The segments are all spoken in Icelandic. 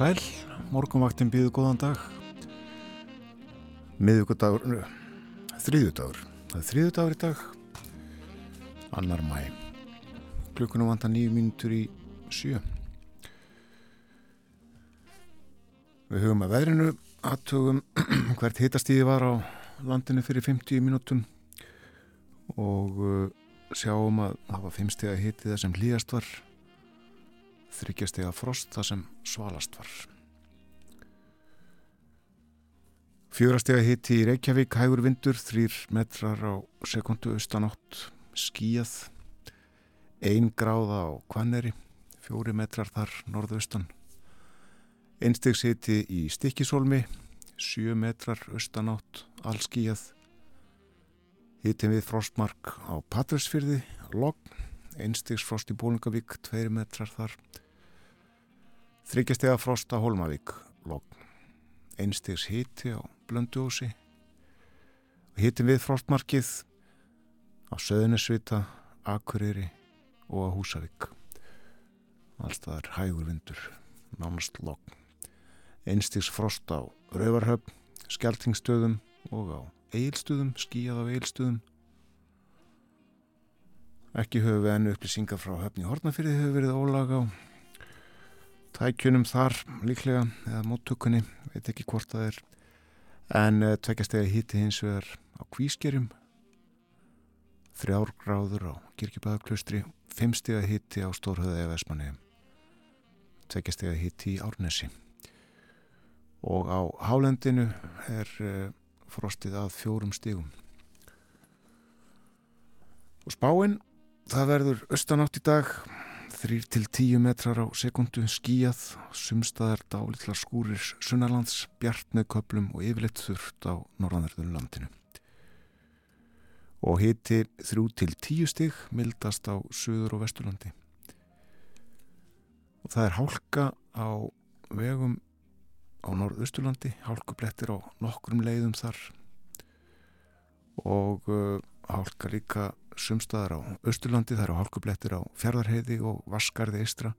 sæl, morgunvaktin býðu góðan dag. Miðugudagur þriðudagur það er þriðudagur í dag annar mæ klukkunum vantar nýju mínutur í sjö. Við hugum að veðrinu aðtögum hvert hitastíði var á landinu fyrir 50 mínútum og sjáum að það var 5 steg að hiti það sem hlýjast var þryggjastega frost það sem svalast var. Fjórastega hitti í Reykjavík, hægur vindur, þrýr metrar á sekundu austanátt, skíjað, ein gráða á Kvanneri, fjóri metrar þar norðaustan. Einstegs hitti í Stikkisólmi, sjö metrar austanátt, allskíjað. Hittin við frostmark á Patræsfyrði, logg, einstegs frost í Bólingavík, tveiri metrar þar. Þryggjastega frost á Holmavík, logg. Einstegs hiti á Blönduósi. Hitin við frostmarkið á Söðunisvita, Akureyri og á Húsavík. Allstaðar hægur vindur, nánast logg. Einstegs frost á Rauvarhöfn, Skeltingstöðum og á Eilstöðum, skíjað á Eilstöðum. Ekki höfum við ennu upplýsingar frá höfni Hortnafyrði hefur verið ólag á tækjunum þar líklega eða móttökunni, veit ekki hvort það er. En uh, tveggjastega híti hins vegar á kvískerjum þrjár gráður á kirkjubæðaklaustri fimmstega híti á Stórhauða eða Esmanni tveggjastega híti í Árnesi. Og á Hálendinu er uh, frostið að fjórum stígum og spáinn það verður austanátt í dag 3-10 metrar á sekundu skíjað, sumstaðar dálitlar skúrir sunnalands, bjart með köplum og yfirleitt þurft á norðanverðinu landinu. Og hiti 3-10 stig mildast á söður og vesturlandi. Og það er hálka á vegum á norðausturlandi, hálkublettir á nokkrum leiðum þar og uh, hálka líka sumstaðar á Östurlandi, það eru hálkublettir á Fjardarheiði og Vaskarði eistra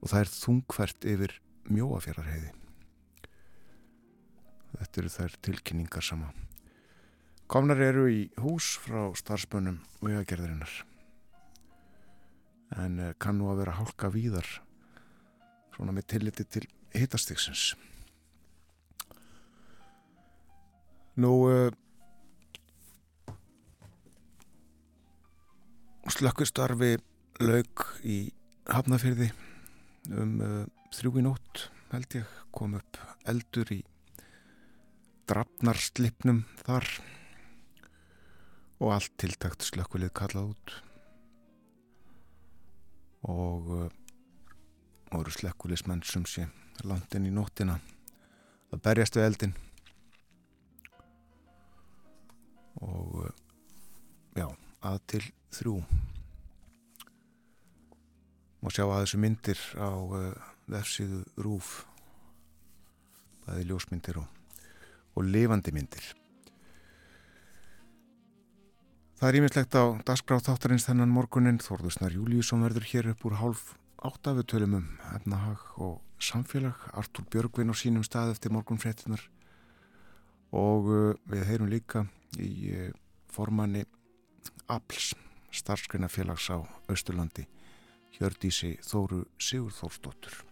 og það er þungvert yfir Mjóafjardarheiði. Þetta eru þær tilkynningar sama. Komnar eru í hús frá starfsbönnum vegagerðarinnar en eh, kann nú að vera hálka víðar svona með tilliti til hittastiksins. Nú slökkustarfi laug í Hafnafyrði um uh, þrjú í nótt held ég kom upp eldur í drafnarslipnum þar og allt tiltakt slökkulið kallað út. Og uh, voru slökkulismenn sem sé landin í nóttina að berjast við eldin og uh, já, að til þrjú. Og sjá að þessu myndir á uh, vefsíðu rúf bæði ljósmyndir og, og lifandi myndir. Það er ímislegt á dasgráð þáttarins þennan morgunin Þorðusnar Júliusson verður hér upp úr hálf áttafutölum um efnahag og samfélag. Artúr Björgvin á sínum stað eftir morgunfréttinar og uh, við heyrum líka í uh, formanni Apls starfsgreinafélags á Östurlandi Hjördísi Þóru Sigurþórsdóttur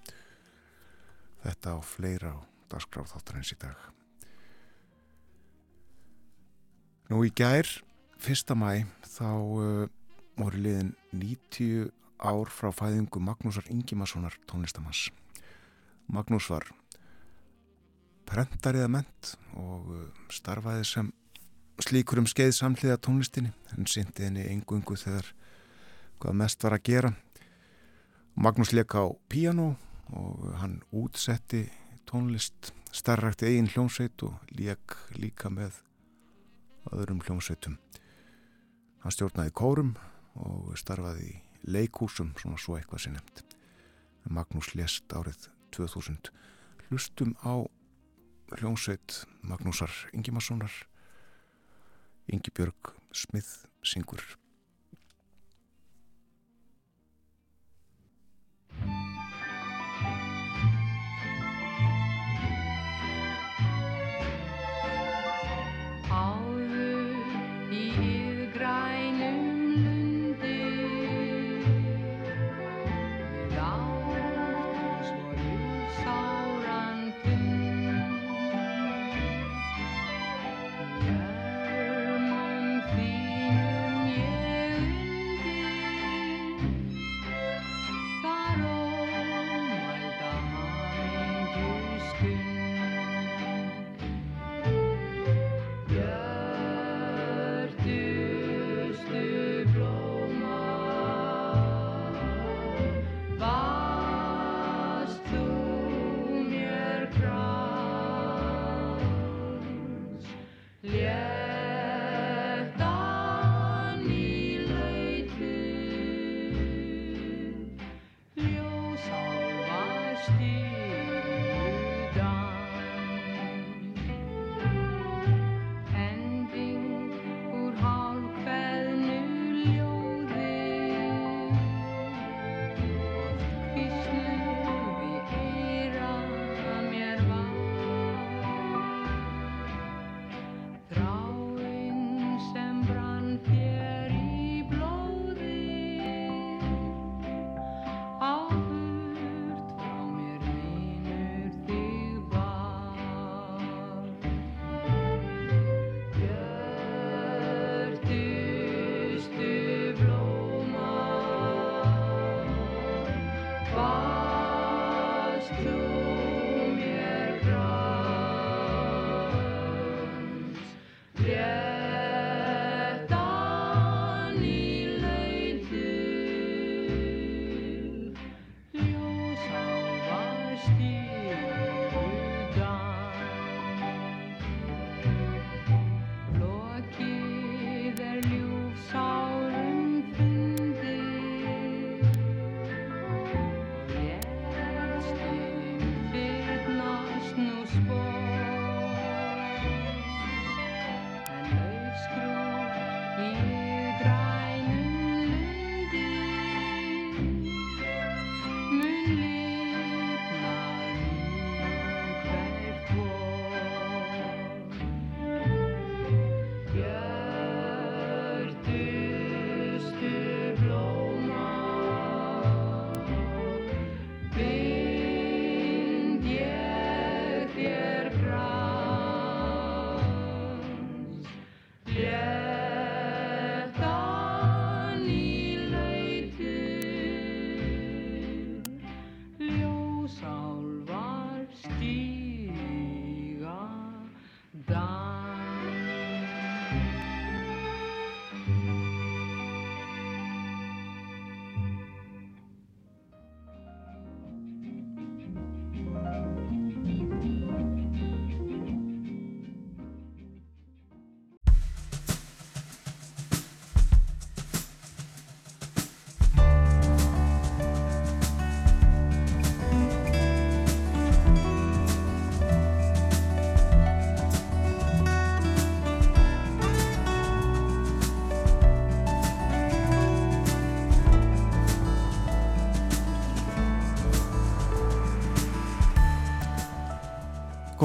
þetta á fleira á dasgráð þáttarins í dag Nú í gær 1. mæ þá uh, voru liðin 90 ár frá fæðingu Magnúsar Ingimarssonar tónlistamanns Magnús var prentariða ment og uh, starfaði sem slíkur um skeið samhliða tónlistinni hann syndi henni engungu þegar hvað mest var að gera Magnús leka á piano og hann útsetti tónlist starrakt eigin hljómsveit og leik líka með öðrum hljómsveitum. Hann stjórnaði kórum og starfaði í leikúsum, svona svo eitthvað sem nefnd. Magnús lest árið 2000. Hlustum á hljómsveit Magnúsar Ingimarssonar, Ingi Björg Smith syngur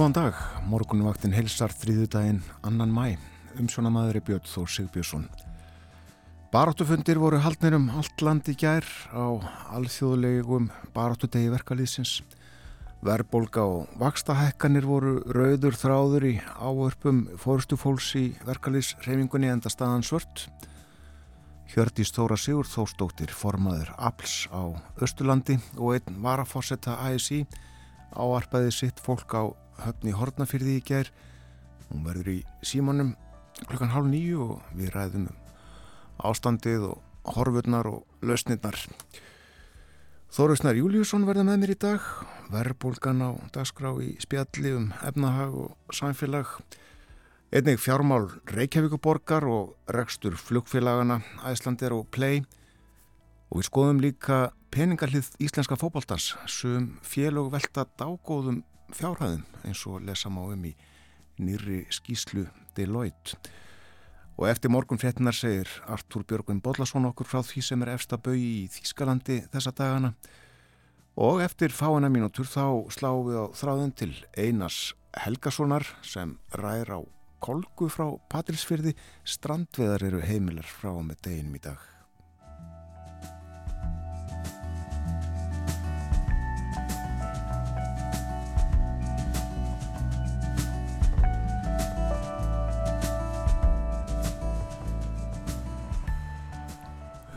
Góðan dag, morgunvaktin helsar þrýðudaginn annan mæ, umsjónamaður er Björn Þór Sigbjörnsson. Baráttufundir voru haldnir um allt land í gær á alþjóðlegum baráttudegi verkalýðsins. Verbolga og vakstahekkanir voru rauður þráður í áörpum fórstufólks í verkalýðsreifingunni enda staðan svört. Hjördís Þóra Sigur Þóstóttir formaður APLS á Östurlandi og einn varafórsetta ASI áarpaði sitt fólk á höfni Hortnafyrði í ger hún verður í símanum klukkan hálf nýju og við ræðum um ástandið og horfurnar og lausnirnar. Þóruðsnar Júliusson verður með mér í dag. Verðbólgan á dagskrá í spjalli um efnahag og samfélag. Einnig fjármál Reykjavíkuborgar og rekstur flugfélagana Æslandir og Play. Og við skoðum líka peningarlið íslenska fókbaltans sem félög velta dágóðum fjárhæðum eins og lesa má um í nýri skíslu Deloitte. Og eftir morgun fréttinar segir Artúr Björgvin Bodlason okkur frá því sem er efsta bau í Þýskalandi þessa dagana og eftir fáina mínútur þá sláum við á þráðin til Einars Helgasonar sem ræðir á kolgu frá Patrísfyrði strandveðar eru heimilar frá með deginum í dag.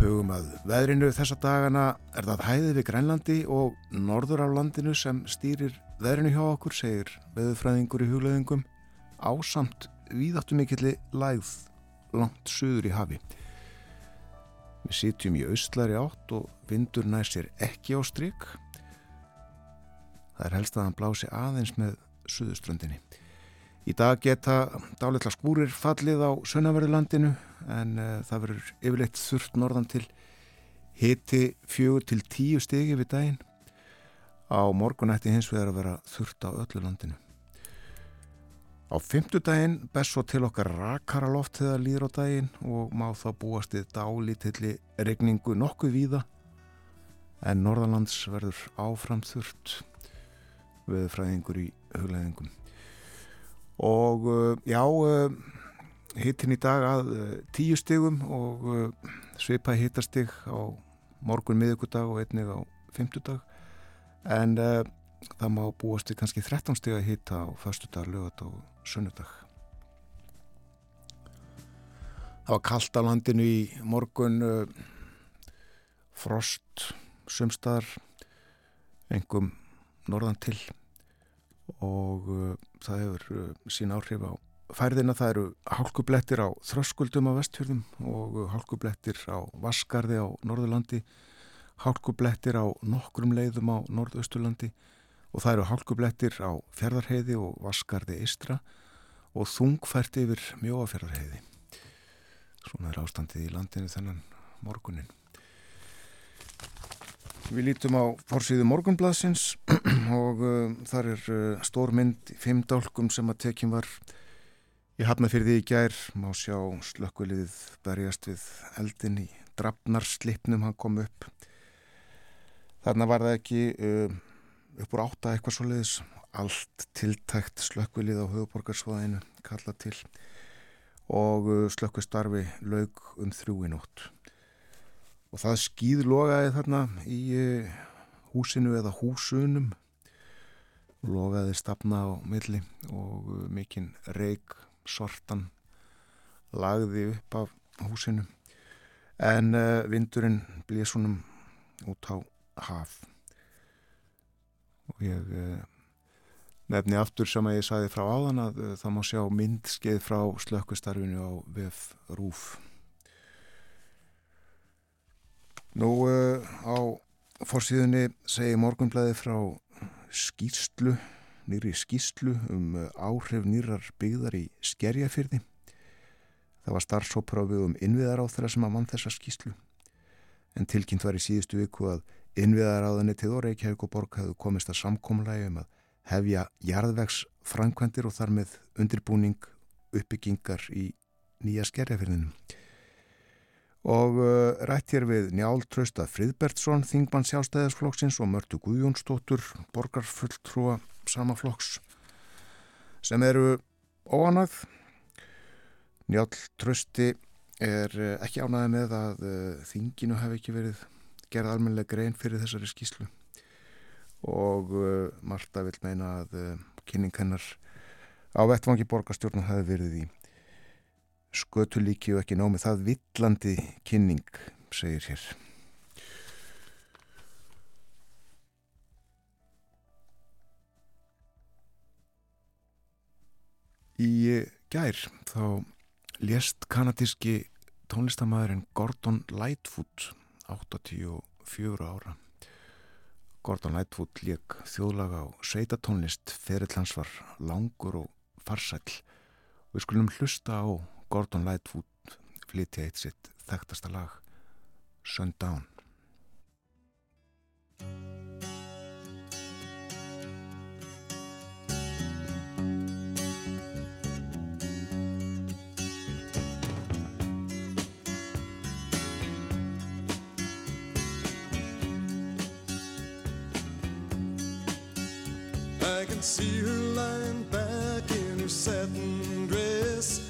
Hugum að veðrinu þessa dagana er það hæðið við Grænlandi og norður af landinu sem stýrir veðrinu hjá okkur, segir veðufræðingur í hugleðingum, ásamt víðáttu mikilli lægð langt söður í hafi. Við sitjum í austlari átt og vindur nær sér ekki á stryk. Það er helst að hann blási aðeins með söðuströndinni. Í dag geta dáletla skúrir fallið á sönaverðurlandinu en uh, það verður yfirleitt þurft norðan til hiti fjögur til tíu stegi við daginn. Á morgunætti hins vegar að vera þurft á öllu landinu. Á fymtudaginn best svo til okkar rakara loft þegar líður á daginn og má þá búast þið dálítilli regningu nokkuð víða en Norðalands verður áfram þurft við fræðingur í hugleðingum. Og uh, já, uh, hittin í dag að uh, tíu stigum og svipaði hittastig á morgun miðugudag og einnig á fymtudag en það má búast við kannski 13 stig að hitta á förstu dag, lögat og sunnudag. Það var kallt á landinu í morgun frost sumstaðar engum norðan til og uh, það hefur uh, sín áhrif á færðina. Það eru hálkublettir á þröskuldum á vestfjörðum og hálkublettir á Vaskarði á Norðurlandi hálkublettir á nokkrum leiðum á Norðausturlandi og það eru hálkublettir á Fjardarheiði og Vaskarði Eistra og þungfært yfir mjóafjörðarheiði. Svona er ástandið í landinu þennan morgunin. Við lítum á fórsýðu morgunbladsins og uh, þar er uh, stór mynd fimm dálkum sem að tekjum var í hafnafyrði í gær. Má sjá slökkviliðið berjast við eldin í drafnarslipnum hann kom upp. Þarna var það ekki uh, upp úr átta eitthvað svo leiðis allt tiltækt slökkvilið á höfuborgarsvaðinu kalla til og uh, slökkvistarfi laug um þrjúinótt og það skýðlogaði þarna í uh, húsinu eða húsunum. Logaði stafna á milli og uh, mikinn reik sortan lagði upp af húsinu. En vindurinn blísunum út á haf. Og ég nefni aftur sem að ég sagði frá áðan að uh, það má sjá myndskeið frá slökkustarfinu á VF Rúf Nú uh, á fórsíðunni segi morgunblæði frá skýrslu nýri skýrslu um uh, áhrif nýrar byggðar í skerjafyrði það var starfsópráfið um innviðar á þeirra sem að mann þessa skýrslu en tilkynnt var í síðustu viku að innviðar á þenni til Reykjavík og Borg hafðu komist að samkomlægi um að hefja jarðvegs framkvæmdir og þar með undirbúning uppbyggingar í nýja skerjafyrðinum. Og uh, rætt hér við Njál Trausta Friðbertsson, Þingmann sjálfstæðisflokksins og Mörtu Guðjónsdóttur, borgarfulltrúa samaflokks sem eru óanað. Njál Trausti er uh, ekki ánaði með að uh, þinginu hef ekki verið gerð almenlega grein fyrir þessari skíslu og Marta vil meina að kynning hennar á vettvangi borgarstjórnum hafi verið í skötulíki og ekki námið það villandi kynning, segir hér. Í gær þá lést kanadíski tónlistamæðurinn Gordon Lightfoot 84 ára Gordon Lightfoot lék þjóðlaga á sveitatónlist ferill hans var langur og farsæl og Við skulum hlusta á Gordon Lightfoot flytja eitt sitt þekktasta lag Sundown. I can see her lying back in her satin dress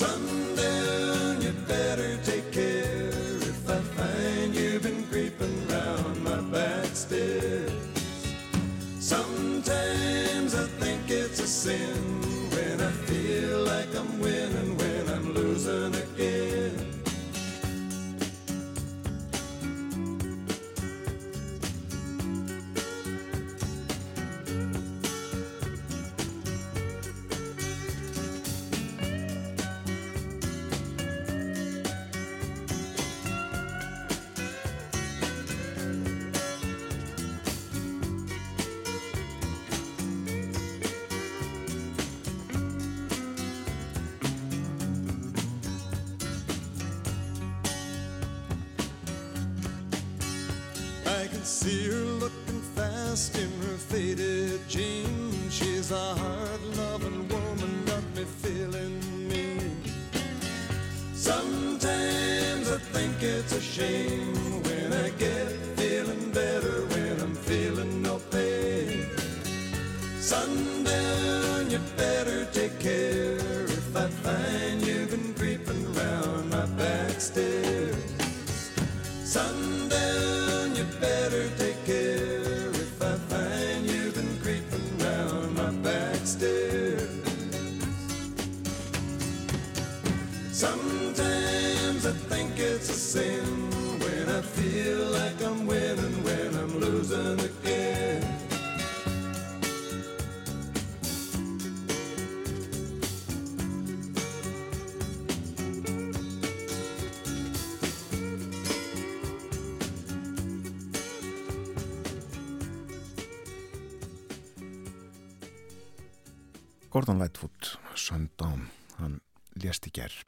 Sundown, you better take care if I find you've been creeping round my back stairs. Sometimes I think it's a sin Gordon Lightfoot, Sundown, hann lést í gerð.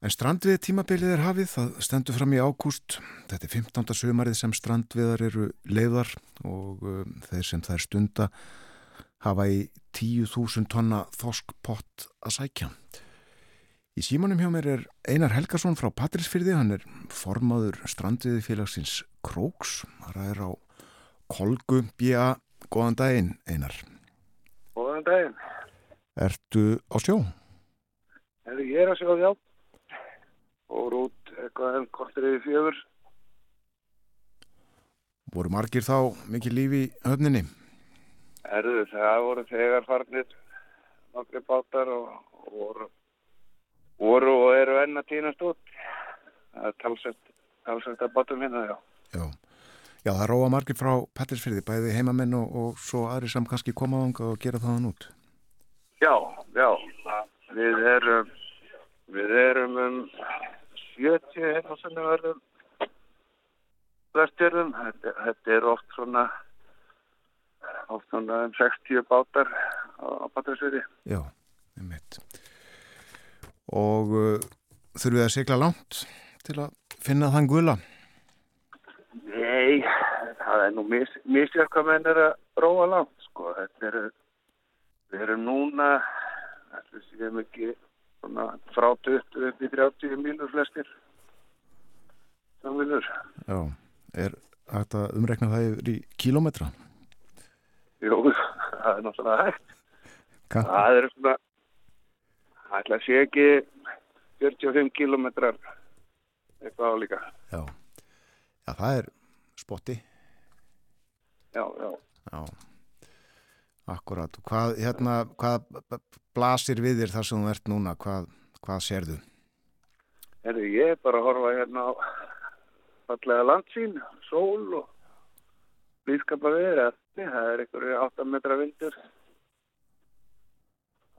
En strandvið tímabilið er hafið, það stendur fram í ágúst. Þetta er 15. sömarið sem strandviðar eru leiðar og um, þeir sem er stunda hafa í 10.000 tonna þoskpott að sækja. Í símanum hjá mér er Einar Helgason frá Patrísfyrði, hann er formaður strandviði félagsins Króks, það er á Kolgu B.A. Góðan daginn, Einar. Góðan daginn. Ertu á sjó? Herri, ég er að sjá þjá. Og út eitthvað enn kortir yfir fjögur. Voru margir þá mikið lífi í höfninni? Herðu, það voru þegar farnir nokkri bátar og, og voru, voru og eru enn að týnast út. Það er talsett að bátum hérna, já. Já. Já, það róa margir frá Pettersfyrði, bæði heimamenn og, og svo aðri sem kannski koma ánga og gera þaðan út. Já, já. Við erum, við erum um 70 hérna sem við verðum vestjörðum. Þetta, þetta er oft svona, oft svona um 60 bátar á, á Patrísfyrði. Já, einmitt. Og uh, þurfum við að sigla langt til að finna þann gula? Nei, það er nú mis, misjað hvað menn er að róa langt, sko. Þetta eru, við erum núna, þetta séum ekki svona frá 20 upp í 30 mínur flestir samvinnur. Já, er þetta umrekna það yfir í kílometra? Jú, það er náttúrulega hægt. Kann? Það er svona, að sé ekki 45 kilometrar eitthvað álíka. Já. Já, það er spotti. Já, já. Já, akkurat. Hvað, hérna, hvað blasir við þér þar sem þú ert núna? Hvað, hvað sérðu? Herri, ég er bara að horfa hérna á fallega landsýn, sól og blíðskapa við það er einhverju 8 metra vindur.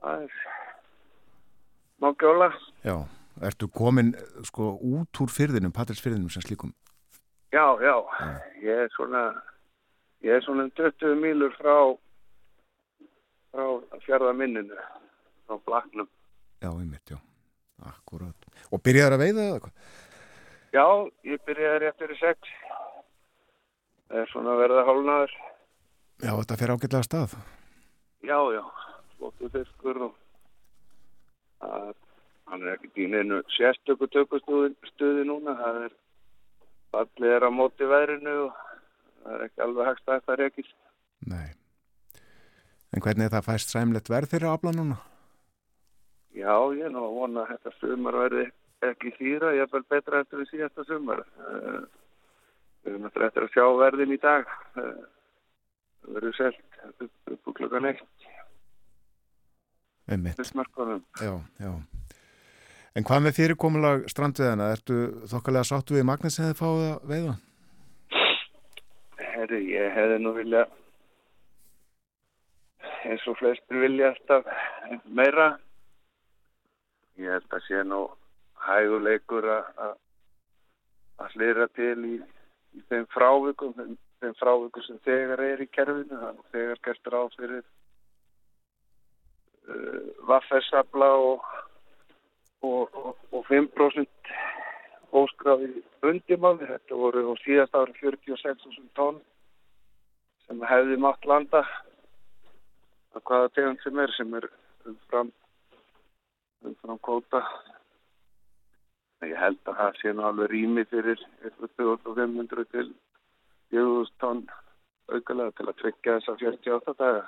Það er má gjóla. Já, ertu komin sko út úr fyrðinum, Patrilsfyrðinum sem slíkum? Já, já, ég er svona, ég er svona um 20 mílur frá, frá fjörðaminninu, frá Blaknum. Já, einmitt, já. Akkurat. Og byrjaður að veiða eða hvað? Já, ég byrjaði rétt fyrir sex. Það er svona verða hálnaður. Já, þetta fer ágætlega stað. Já, já, flottu fiskur og að, hann er ekki í neinu sérstöku tökustuði núna. Það er fallið er á móti veðrinu og það er ekki alveg hægst að þetta rekist. Nei. En hvernig er það fæst sæmlegt verð fyrir afla núna? Já, ég er nú að vona að þetta sumar verði ekki þýra, ég er vel betra eftir við síðasta sumar. Uh, við erum eftir að sjá verðin í dag. Það verður selt upp, upp úr klukkan eitt. Fyrstmarkonum. Já, já. En hvað með fyrirkomulag strandveðana? Ertu þokkalega sáttu við Magnus þið fáið að veiða? Herri, ég hefði nú vilja eins og flestir vilja alltaf meira. Ég held að sé nú hæguleikur að- að hlýra til í, í þeim frávikum, þeim, þeim frávikum sem þegar er í kerfinu. Er nú þegar gert ráð fyrir uh, vaffessabla og, og, og, og 5% óskráði undimáli. Þetta voru á síðast ári 46.000 tónn sem hefði mátt landa að hvaða tegund sem er sem er umfram umfram kóta ég held að það sé nú alveg rými fyrir 2500 til 4000 tonn aukalega til að tryggja þessa 48 daga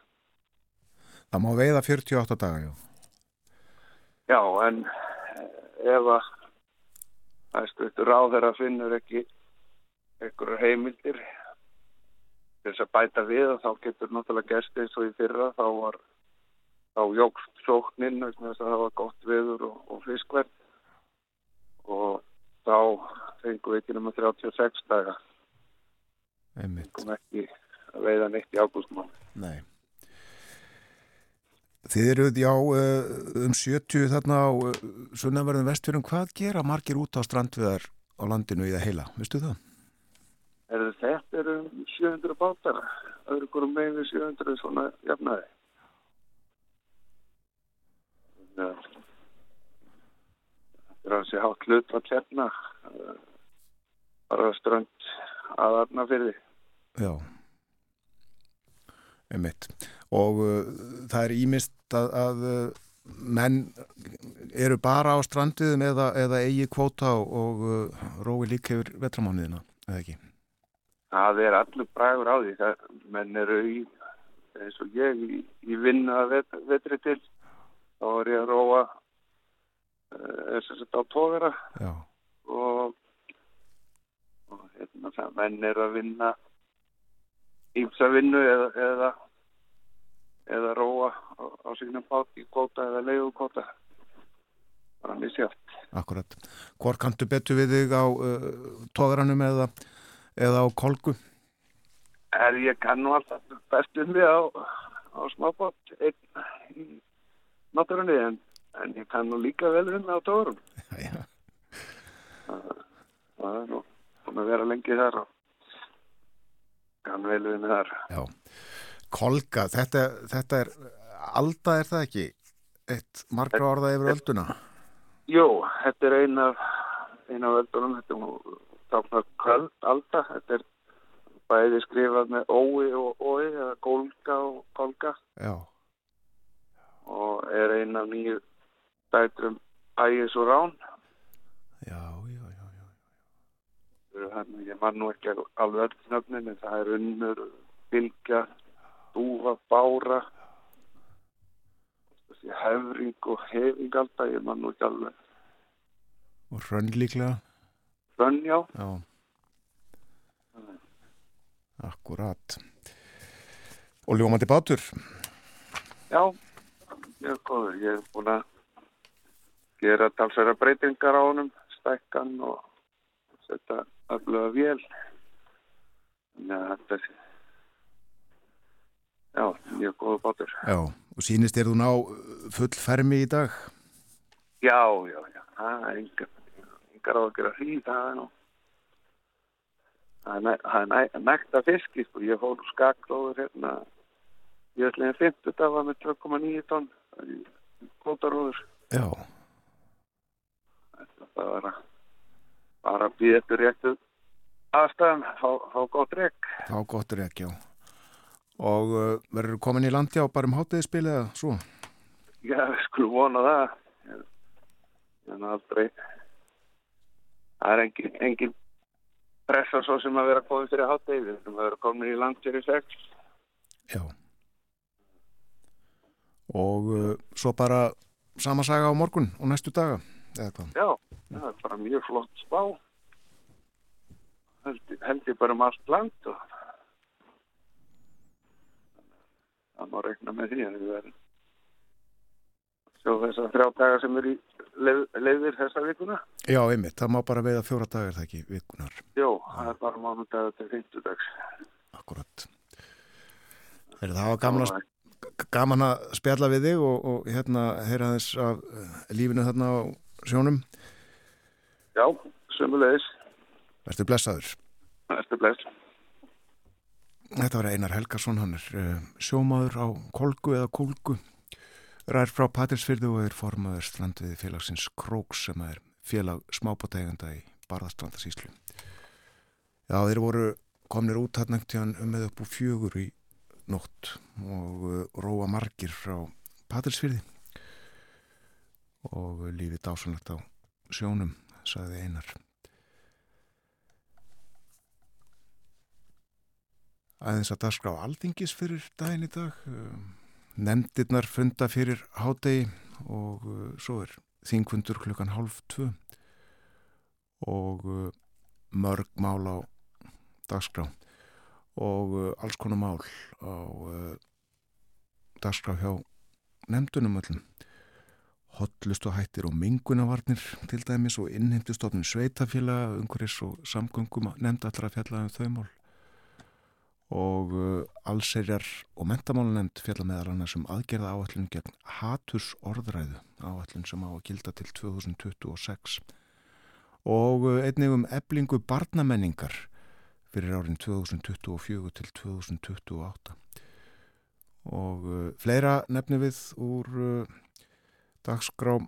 Það má veiða 48 daga, já. já en ef að hæstvirtur ráðherra finnur ekki einhverjar heimildir þess að bæta við og þá getur náttúrulega gerst eins og í fyrra. Þá var þá jógst sóknin vegna þess að það var gott viður og, og fiskverð. Og þá fengum við ekki nema 36 daga. Kom ekki að veiða neitt í ágústmál Nei. Þið eruð, já, eh, um 70 þarna á eh, sunnanverðum vestfjörðum. Hvað gera margir út á strandveðar á landinu í það heila? Vistu það? er þetta eru um 700 bátar öðru hverjum meginn við 700 svona jafnaði ja. þetta er hansi hátt hlut að tjefna bara strönd að aðarna fyrir Já. Einmitt. Og uh, það er ímist að, að uh, menn eru bara á strandiðum eða, eða eigi kvóta og, og uh, rói líka yfir vetramánuðina, eða ekki? það er allur bragur á því. Það, menn eru í eins og ég í, í vinna vet, vetri til. Þá er ég að róa þess að þetta á tóðara og, og hérna, menn eru að vinna ímsa vinnu eða, eða, eða róa á, sínum bát í kvóta eða leiðukvóta bara misjátt Akkurat. Hvor kantu betur við þig á uh, tóðranum eða, eða á kolgu? er ég kann nú alltaf best um því á, á smábót einn í náttúrunni en, en ég kann nú líka vel það á tóðurum Já. það er nú búin að vera lengi þar og kann vel við mig þar Já. Kolga, þetta, þetta er, alda er það ekki? Eitt margra orða yfir ölduna? Jú, þetta er ein af eina völdunum, þetta er táknar köld alltaf, þetta er bæði skrifað með ói og ói, eða gólga og gólga. Já. Og er eina af nýju dætrum ægis og rán. Já, já, já, já. Þannig ég man nú ekki alveg öll nöfnin, en það er unnur, bylgja, dúfa, bára, hefring og hefing alltaf, ég man nú ekki alveg. Og hrönn líklega? Hrönn, já. Já. Akkurat. Og ljómandi bátur? Já, ég er góður. Ég hef búin að gera talsverða breytingar á honum, stækkan og setja öfluga vél. Þannig að þetta er, já, mjög góður bátur. Já, og sínist er þú ná full fermi í dag? Já, já, já, það er yngar, á að gera því, það er nú. Það er næ, nægt að fiski, sko. Ég fór skakklóður hérna, ég ætlaði að 50 daga með 2,9 tonn, kvotaróður. Já. Þetta var að bara býða eftir réttu aðstæðan, fá, fá gott rekk. Fá gott rekk, já. Og uh, verður komin í landi á bara um hátegiðspil eða svo? Já, við skulum vona það. En aldrei, það er engin, engin pressa svo sem að vera komið fyrir háttegið, við erum að vera komin í land fyrir sex. Já. Og uh, svo bara sama saga á morgun og næstu daga? Já, það er bara mjög flott spá. Held, held ég bara um allt land og það má rekna með því en við verðum sjá þess að þrjá daga sem er í leið, leiðir þessa vikuna. Já, einmitt, það má bara veiða fjóra dagar það ekki vikunar. Jó, það er bara mánudag til 50 dags. Akkurat. Þegar það var gaman að, gaman að spjalla við þig og, og hérna heyra þess af lífinu þarna á sjónum. Já, sömulegis. Verður blessaður. Verður bless. Þetta var Einar Helgarsson, hann er uh, sjómaður á Kolgu eða Kolgu. Rær frá Patrísfyrðu og er formaður strandviði félagsins Króks sem er félag smábátegunda í Barðastrandasíslu. Já, þeir voru komnir út hann ekkert um með upp úr fjögur í nótt og uh, róa margir frá Patrísfyrði og lífið dásanlegt á sjónum, sagði Einar. Aðeins að dagskrá aldingis fyrir daginn í dag. Nemndirnar funda fyrir hádegi og uh, svo er þingfundur klukkan hálf tvö og uh, mörg mál á dagskrá og uh, alls konar mál á dagskrá hjá nefndunum öllum. Hotlust og hættir og mingunavarnir til dæmis og innheimtustofnum sveitafélaga, umhverjus og samgöngum nefnd allra fjallaðum þau mál og uh, allserjar og mentamálunemnd fjalla meðal annars um aðgerða áallin gegn haturs orðræðu áallin sem á að gilda til 2026 og uh, einnig um eblingu barnamenningar fyrir árin 2024 til 2028 og uh, fleira nefni við úr dagskrá,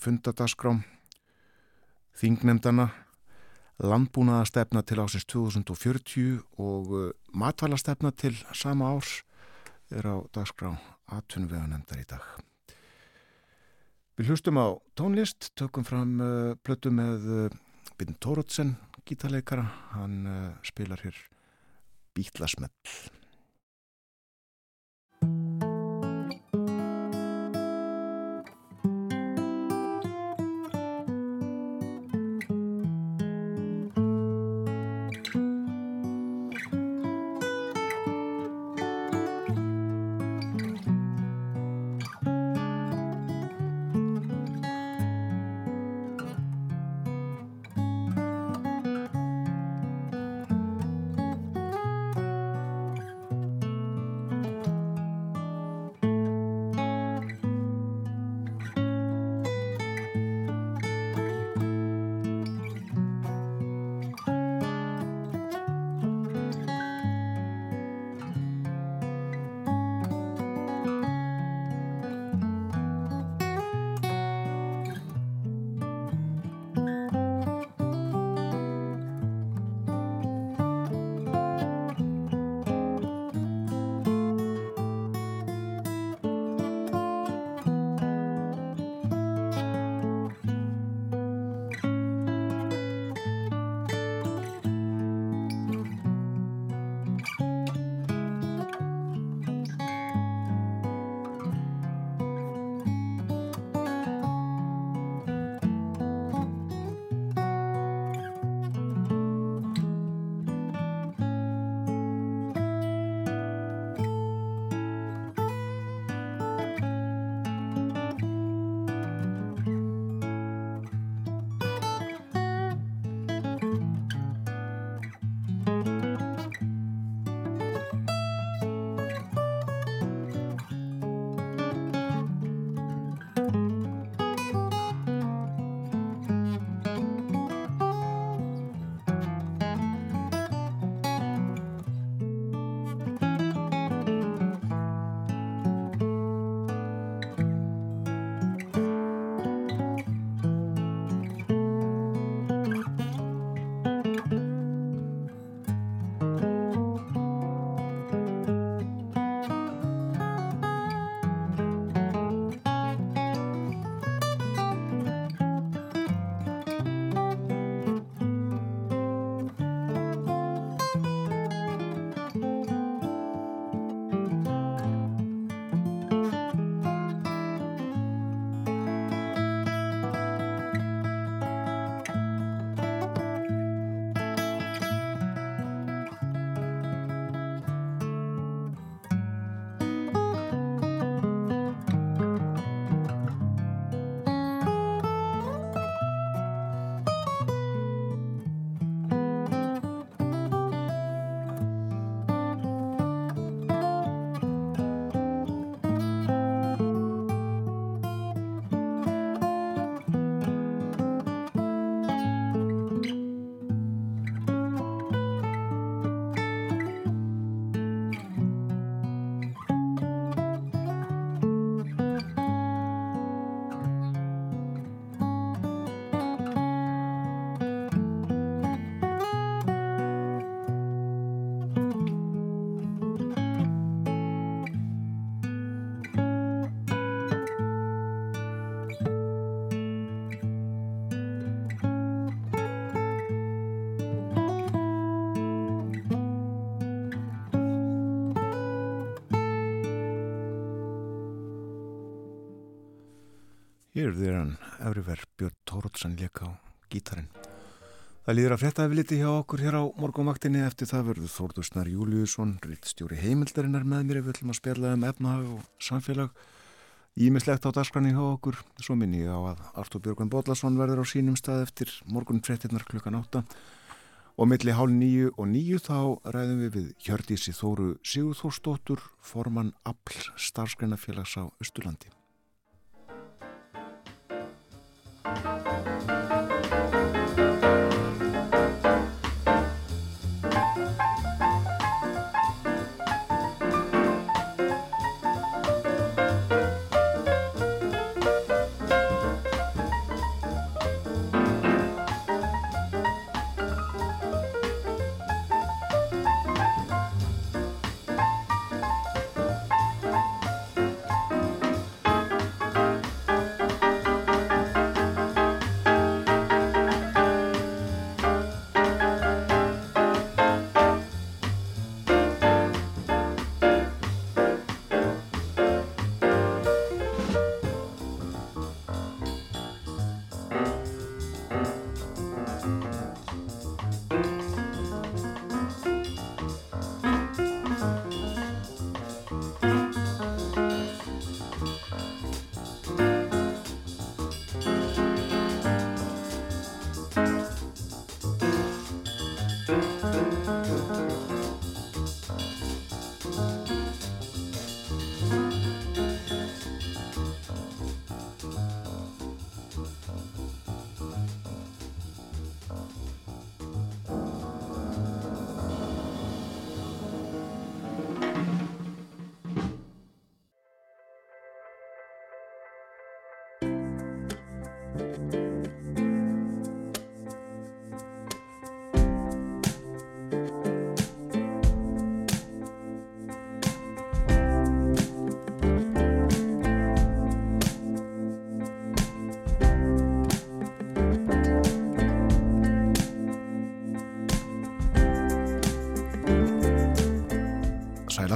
fundadagskrá þingnemdana landbúnaðastefna til ásins 2040 og uh, matvælastefna til sama árs er á dagskrá aðtunveganemndar í dag. Við hlustum á tónlist, tökum fram uh, plötu með uh, Binn Tórótsen, gítarleikara, hann uh, spilar hér Bítlasmell. Hér er hann Everywhere Björn Tórótsan leik á gítarin. Það líður að frétta efliti hjá okkur hér á morgunvaktinni eftir það verður Þórdursnar Júliusson, rittstjóri heimildarinnar með mér ef við ætlum að spjalla um efnahag og samfélag. Ímislegt á dagskrani hjá okkur, svo minni ég á að Artur Björgvin Bodlason verður á sínum stað eftir morgun fréttinnar klukkan átta og milli hálf nýju og nýju þá ræðum við við Hjördísi Þóru Sigurþórsdóttur, formann Apl starfsgreinafélags á Östurlandi. Sæl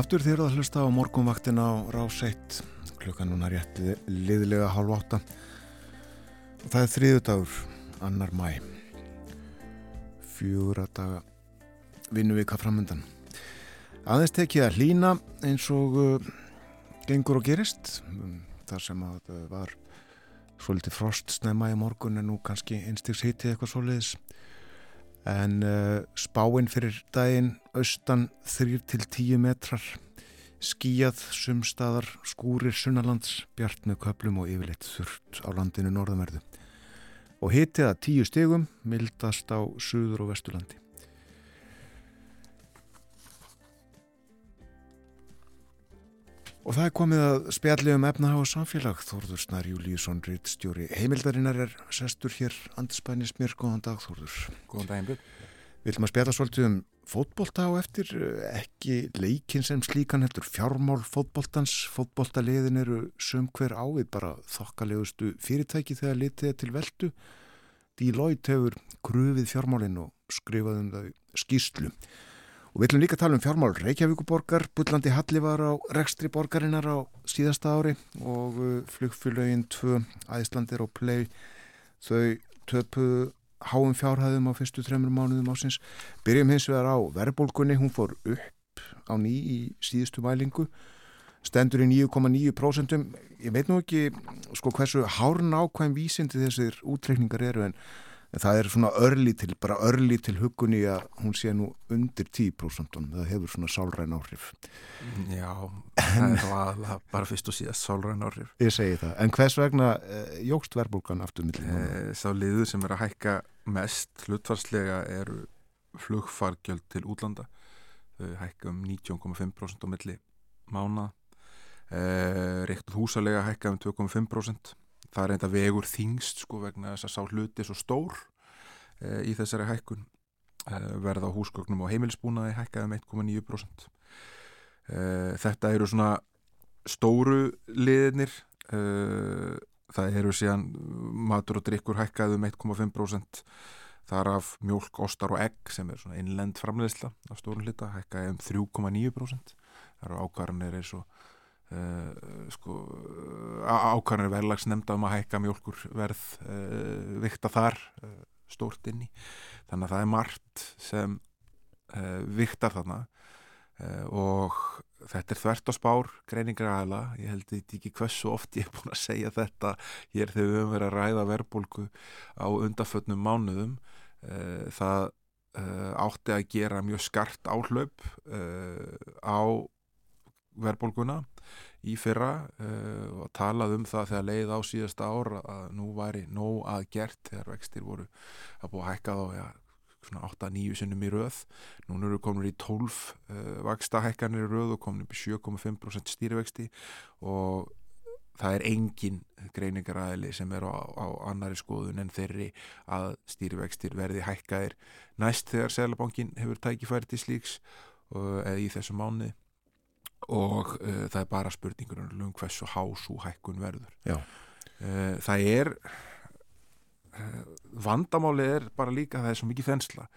aftur þér að hlusta á morgunvaktin á Ráseitt klukkan núna rétti liðlega hálf átta. Og það er þriðu dagur annar mæ fjögur að daga vinnu vika framöndan aðeins tekið að hlína eins og uh, gengur og gerist. Þar sem að það var svolítið frost snemma í morgun en nú kannski einstiks hitið eitthvað svoleiðis en uh, spáinn fyrir daginn austan 3-10 metrar. Skíjað sumstaðar skúrir sunnalands bjart með köplum og yfirleitt þurft á landinu norðamerðu og hitið að 10 stegum mildast á suður og vesturlandi Og það er komið að spjalli um efna og samfélag. Þórður Snar Júlíusson, rittstjóri heimildarinnar er sestur hér andspænis mér. Góðan dag Þórður. Góðan daginn Björn. Við viljum að spjalla svolítið um fótbolta á eftir, ekki leikin sem slíkan heldur fjármál fótboltans. Fótboltaliðin eru söm hver ávið bara þokkalegustu fyrirtæki þegar litið er til veldu. Deloitte hefur krufið fjármálinn og skrifað um það skýrslu. Og við ætlum líka að tala um fjármál Reykjavíkuborgar, Bullandi Halli var á rekstri borgarinnar á síðasta ári og uh, flugfylögin 2, Æslandir og Play, þau töpuðu háum fjárhæðum á fyrstu þreymur mánuðum ásins. Byrjum hins vegar á verðbólgunni, hún fór upp á ný í síðustu mælingu, stendur í 9,9%. Ég veit nú ekki sko hversu hárn ákvæm vísindi þessir útreikningar eru en En það er svona örli til, bara örli til hugunni að hún sé nú undir 10% það hefur svona sálræn áhrif. Já, það er aðalega bara fyrst og síðast sálræn áhrif. Ég segi það. En hvers vegna eh, jógst verðbólgan aftur millin? Eh, sá liður sem er að hækka mest hlutvarslega eru flugfargjöld til útlanda. Þau hækka um 19,5% á milli mána. Eh, Reyktuð húsalega hækka um 2,5% það er enda vegur þingst sko vegna þess að sá hluti svo stór e, í þessari hækkun. E, verða á húsgögnum og heimilisbúnaði hækkaði um 1,9% e, þetta eru svona stóru liðinir það eru síðan matur og drikkur hækkaði um 1,5% þar af mjölk, ostar og egg sem er svona innlend framleiðsla af stórun hlita hækkaði um 3,9% það eru ákvarðanir eins og sko, ákvæmur verðlags nefnda um að hækka mjölkur verð uh, vikta þar uh, stórt inn í þannig að það er margt sem viktar þarna. Og þetta er þvert á spár greiningar aðla, ég held þetta ekki hversu oft ég er búin að segja þetta. Hér þegar við höfum verið að ræða verðbólku á undafötnum mánuðum það átti að gera mjög skart áhlaup á verðbólguna í fyrra uh, og talað um það þegar leið á síðasta ára að nú væri nóg að gert þegar vextir voru að búa að hækka þá ja, svona 8-9 sinnum í röð. Núna eru komin í 12 uh, vaksta hækkanir í röð og komin upp í 7,5% stýrivexti og það er engin greiningaræðili sem er á, á annari skoðun en þeirri að stýrivextir verði hækkaðir næst þegar Sælabankin hefur tækifæri til slíks uh, eða í þessu mánu og uh, það er bara spurningur um hversu hású hækkun verður. Uh, það er uh, vandamáli er bara líka það er svo mikið þensla.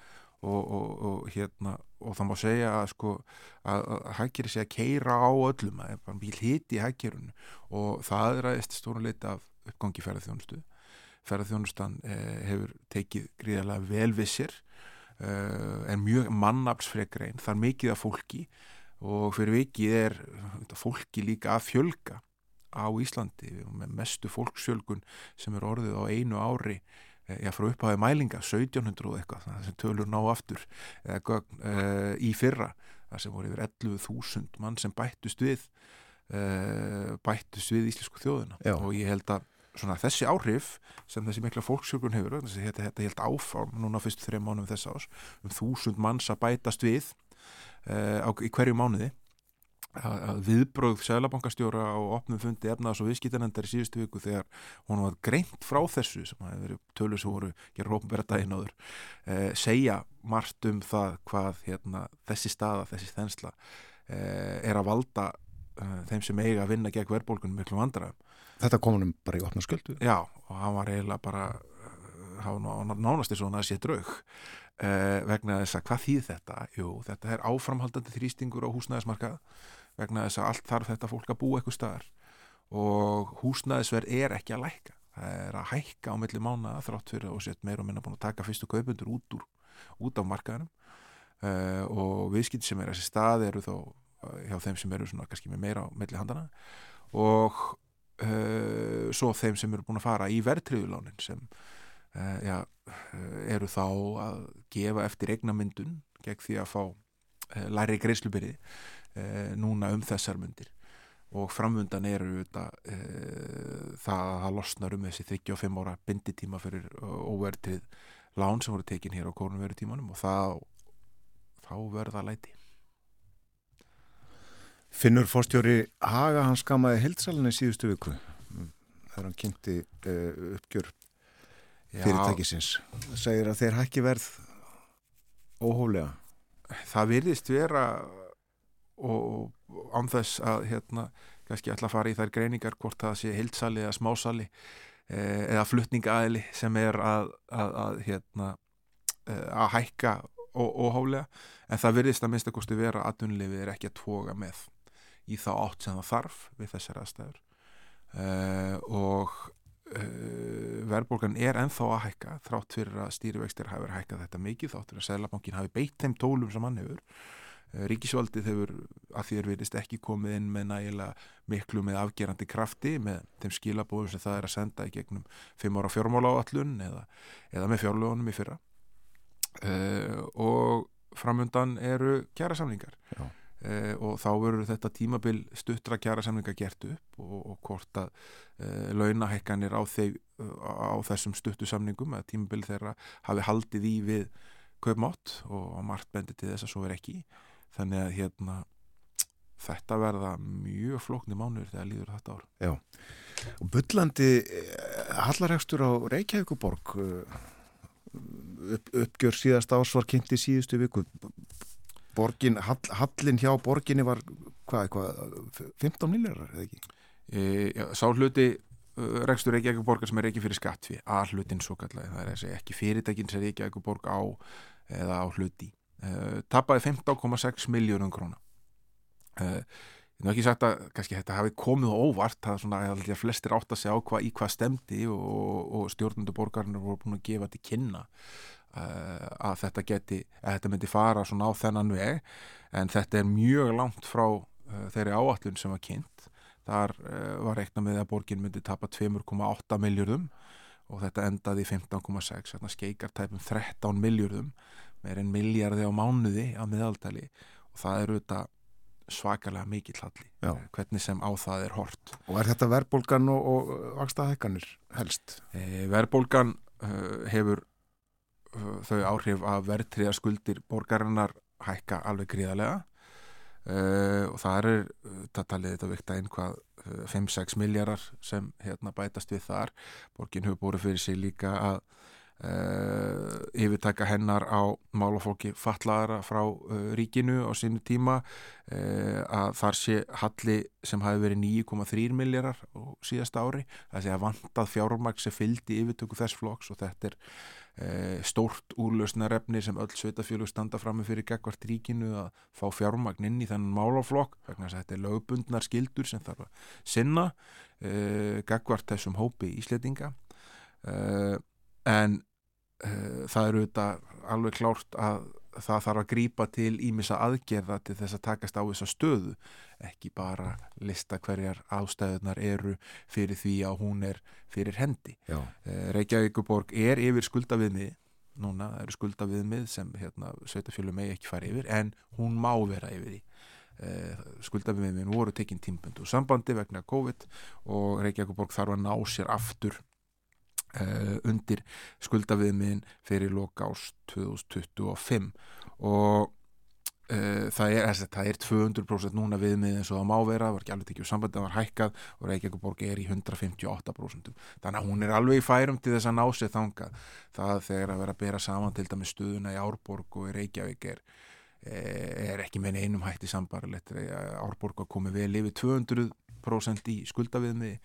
Og, og, og hérna og það má segja að sko að, að hækkir sé að keira á öllum það er mjög hiti í hækkirun og það er aðeins stórun leita af uppgangi ferðarþjónustu ferðarþjónustan eh, hefur tekið gríðarlega velvissir eh, en mjög mannapsfregrein það er mikið af fólki og fyrir vikið er fólki líka að fjölga á Íslandi með mestu fólksfjölgun sem er orðið á einu ári eh, já, frá upphafi mælinga 1700 og eitthvað, það sem tölur ná aftur eða, e, í fyrra það sem voru yfir 11.000 mann sem bættust við e, bættust við íslensku þjóðina já. og ég held að svona, þessi áhrif sem þessi mikla fólksfjölgun hefur þetta, þetta held áfram núna fyrst þrejum mánum þess ás um þúsund manns að bætast við á, í hverju mánuði að viðbröð Sælabankastjóra á opnum fundi efnaðs og viðskiptanendar í síðustu viku þegar hún var greint frá þessu sem hafi verið tölur sem voru gerur hópumverða daginn áður eh, segja margt um það hvað hérna, þessi staða, þessi þensla eh, er að valda eh, þeim sem eiga að vinna gegn verðbólkunum miklu vandraðum. Þetta kom hann bara í opna sköldu? Já, og hann var eiginlega bara hann var nánast eins og hann að sé draug Uh, vegna þess að hvað þýð þetta? Jú, þetta er áframhaldandi þrýstingur á húsnæðismarkað. Vegna þess að allt þarf þetta fólk að búa eitthvað staðar. Og húsnæðisverð er ekki að læka það er að hækka á milli mána þrátt fyrir og sett meira og minna búin að taka fyrstu kaupundur út, úr, út af markaðinum uh, og viðskipt sem er þessi stað eru þó uh, hjá þeim sem eru svona kannski með meira á milli handana og svo þeim sem eru búin að fara í verðtriðulánin sem uh, ja, eh, eru þá að gefa eftir eignamyndun gegn því að fá uh, læri greiðslubyrði núna um þessar myndir og framvundan eru þetta, það að losnar um þessi 35 ára binditíma fyrir óvertrið lán sem voru tekin hér á korunveru tímanum og það, þá verða læti. Finnur fórstjóri Haga hans skamaði heilsalinni síðustu viku. Þegar hann kynnti uppgjör fyrirtækisins. Segir að þeir hækki verð óhólega það virðist vera og ánþess að hérna kannski að fara í þær greiningar hvort það sé heilsali eða smásali eh, eða flutningaæli sem er að, að, að hérna eh, að hækka óhólega en það virðist að minnst að kosti vera að aðunlefið er ekki að toga með í þá átt sem það þarf við þessar aðstæður. Uh, og verðbólgan er enþá að hækka þrátt fyrir að stýrivextir hafi hækkað þetta mikið þáttur að Sælabankin hafi beitt þeim tólum sem hann hefur. Uh, Ríkisvaldið hefur að er verist ekki komið inn með nægilega miklu með afgerandi krafti með þeim skilabóðum sem það er að senda í gegnum fimm ára fjármála áallun eða, eða með fjárlögunum í fyrra. Uh, og framundan eru kjæra samlingar Já eh, og þá verður þetta tímabil stuttra kjara samlinga gert upp og, og hvort að eh, launahekkanir á, á þessum stuttu samningum að tímabil þeirra hafi haldið í við kaupmátt og margt bendi til þess að svo er ekki. Þannig að hérna þetta verða mjög flóknir mánuður þegar líður þetta ár. Já, og byllandi eh, hallaregstur á Reykjavíkuborg eh, upp, uppgjör síðast ás var kynnt í síðustu viku borgin, hall, hallin hjá borginni var hvað, eitthvað 15 miljórar, eða ekki? E, já, sá hluti rekstur ekki ekki borgar sem er ekki fyrir skatt við að hlutin svo kallega, það er þessi, ekki fyrirtækin sem er ekki ekki borg á eða á hluti. E, tapaði 15,6 miljónum króna. E, ég hef ekki sagt að kannski þetta hafi komið óvart það er svona að flestir átt að segja á hvað í hvað stemdi og, og stjórnunduborgarnir voru búin að gefa til kynna að þetta geti að þetta myndi fara svona á þennan veg en þetta er mjög langt frá uh, þeirri áallun sem var kynnt þar uh, var reikna með að borgin myndi tapa 2,8 miljardum og þetta endaði í 15,6 þarna skeikar tæpum 13 miljardum með einn miljardi á mánuði á miðaldali og það eru þetta svakalega mikill halli Já. hvernig sem á það er hort Og er þetta verðbólgan og, og vaksta hækkanir helst? e, Verðbólgan uh, hefur þau áhrif að verðtriða skuldir borgarinnar hækka alveg gríðarlega. Uh, og það er það talið þetta vikta einhvað 5-6 miljardar sem hérna bætast við þar. Borgin hefur búið fyrir sig líka að uh, yfirtaka hennar á málafólki fatlaðara frá uh, ríkinu á sínu tíma. Að þar sé halli sem hafi verið 9,3 miljardar síðasta ári. Það sé að vantað fjármæk sem fyldi yfirtöku þess flokks og þetta er stórt úrlausnarefni sem öll sveitafjölu standa fram með fyrir gegvart ríkinu að fá fjármagn inn í þennan málaflokk vegna þess að þetta er lögbundnar skildur sem þarf að sinna uh, gegvart þessum hópi ísletinga uh, en uh, það eru þetta alveg klárt að það þarf að grípa til ímissa aðgerða til þess að takast á þessa stöðu. Ekki bara lista hverjar ástæðunar eru fyrir því að hún er fyrir hendi. Já. uh, Reykjavíkuborg er yfir skuldaviðmið núna það eru skuldaviðmið sem hérna, sveitafjölu megi ekki fara yfir en hún má vera yfir því. Uh, skuldaviðmiðin voru tekinn tímbundu sambandi vegna COVID og Reykjavíkuborg þarf að ná sér aftur uh, undir skuldaviðmiðin fyrir loka ás 2025 og uh, það, er, það er 200% núna viðmiðin eins og það má vera, það var ekki alveg tekið sambandi, það var hækkað og Reykjavíkuborg er í 158% þannig að hún er alveg í færum til þess að ná sér þangað. Það þegar að vera að bera saman til dæmi stuðuna í Árborg og í Reykjavík er eh, er ekki með einum hætti sambarlegt Árborg að komi vel yfir 200% í skuldaviðmiði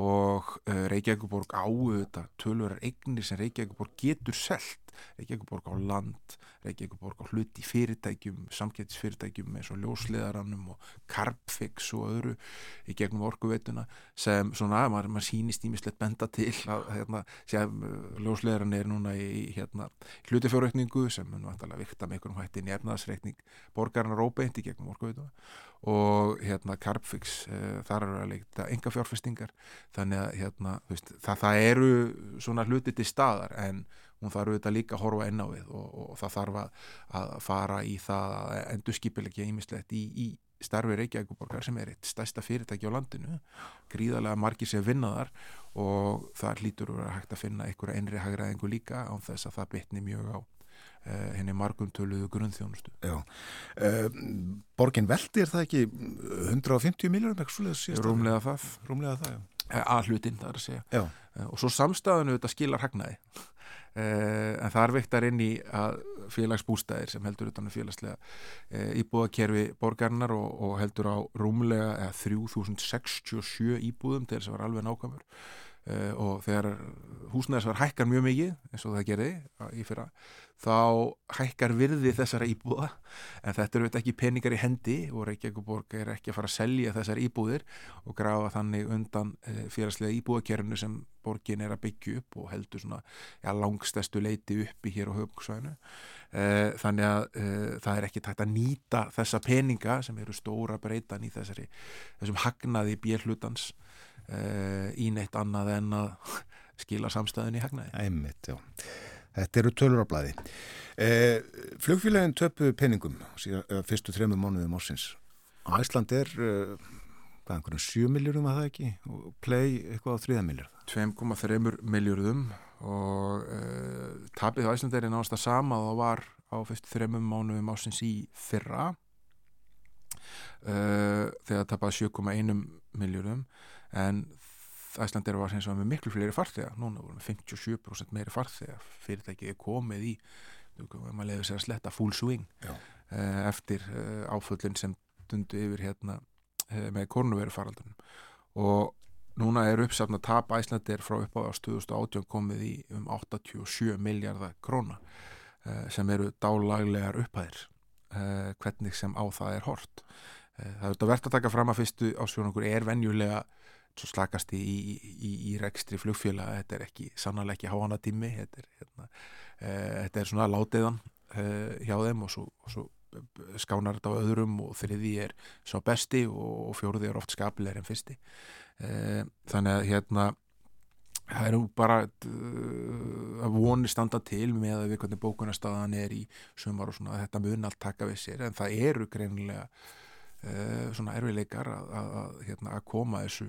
og uh, Reykjavíkuborg á þetta tölverar eignir sem Reykjavíkuborg getur selt. Reykjavíkuborg á land Reykjavíkuborg á hluti í fyrirtækjum samkettisfyrirtækjum eins og ljósleðarannum og Carbfix og öðru í gegnum orkuveituna sem svona, maður, maður sýnist ímislegt benda til. Að hérna, sem ljósleðarann er núna í hérna, hlutafjárreikningu sem mun vantalega vikta með einhverjum hætti nefnaðsreikning borgarnar óbeint í gegnum orkuveituna og hérna Carbfix uh, þar eru að leikta enga fjárfestingar þannig að hérna, veist, það, það eru svona hluti til staðar en hún þarf auðvitað líka að horfa inn á við og, og, og það þarf að, að fara í það að endur skipilegja ímislegt í, í starfi Reykjavíkuborgar sem er eitt stærsta fyrirtæki á landinu. Gríðarlega margir sem vinnaðar og það hlýtur að hægt að finna einhverja einri hagraðingu líka án þess að það bitni mjög á henni margum töluðu grunnþjónustu Já. Uh, borgin veldi er það ekki 150 miljónum svoleiðis síðast? Rúmlega það Rúmlega það, já. að hlutinn það er að segja uh, og svo samstæðinu þetta skilar hagnaði Uh, en það er viktar inn í félagsbústæðir sem heldur utan að félagslega íbúðakerfi borgarnar og, og heldur á rúmlega eða 3067 íbúðum til þess að vera alveg nákvæmur uh, og þegar húsnæðisvar hækkar mjög mikið eins og það gerði í fyrra þá hækkar virði þessara íbúða. En þetta eru ekki peningar í hendi og Reykjavíkuborg er ekki að fara að selja þessar íbúðir og grafa þannig undan félagslega íbúðakerfinu sem borgin er að byggja upp og heldur svona ja, langstæstu leiti uppi hér á höfbruksvæðinu þannig að uh, það er ekki tægt að nýta þessa peninga sem eru stóra breytan í þessari þessum hagnaði björlutans uh, í neitt annað en að skila samstæðin í hagnaði Æmitt, já. Þetta eru tölur á blæði. Eh, flugfélagin töpuðu peningum síðan, fyrstu þremu mánuðum ársins. Á Æsland er uh, hvað, einhvern 7 miljórum að það ekki og play eitthvað á 3 miljard. 2,3 miljardum og uh, tapið á Æsland er náttúrulega sama og það var á fyrstu þremum mánuðum ársins í fyrra uh, þegar tapaði 7,1 miljardum en Æslandir var sem með miklu fleiri farþega. Núna vorum við 57% meiri farþega. Fyrirtækið er komið í maður leiður sér að sletta full swing uh, eftir uh, áföllin sem dundu yfir hérna uh, með kornuveru faraldunum og núna er uppsafn að tapa Æslandir frá upp á 2018 komið í um 87 miljardar króna sem eru dálaglegar upphæðir hvernig sem á það er hort það er verðt að taka fram að fyrstu ásjónungur er venjulega svo slakast í, í, í rekstri flugfjöla, þetta er ekki sannarlega ekki háana tími þetta er, hérna, e, þetta er svona látiðan e, hjá þeim og svo, og svo skánar þetta á öðrum og þriði er svo besti og, og fjóruði er oft skapilegur en fyrsti. E, þannig að hérna það eru bara að voni standa til með að við hvernig bókunarstaðan er í sumar og svona þetta mun allt taka við sér. En það eru greinilega svona erfileikar að, að, að, hérna, að koma þessu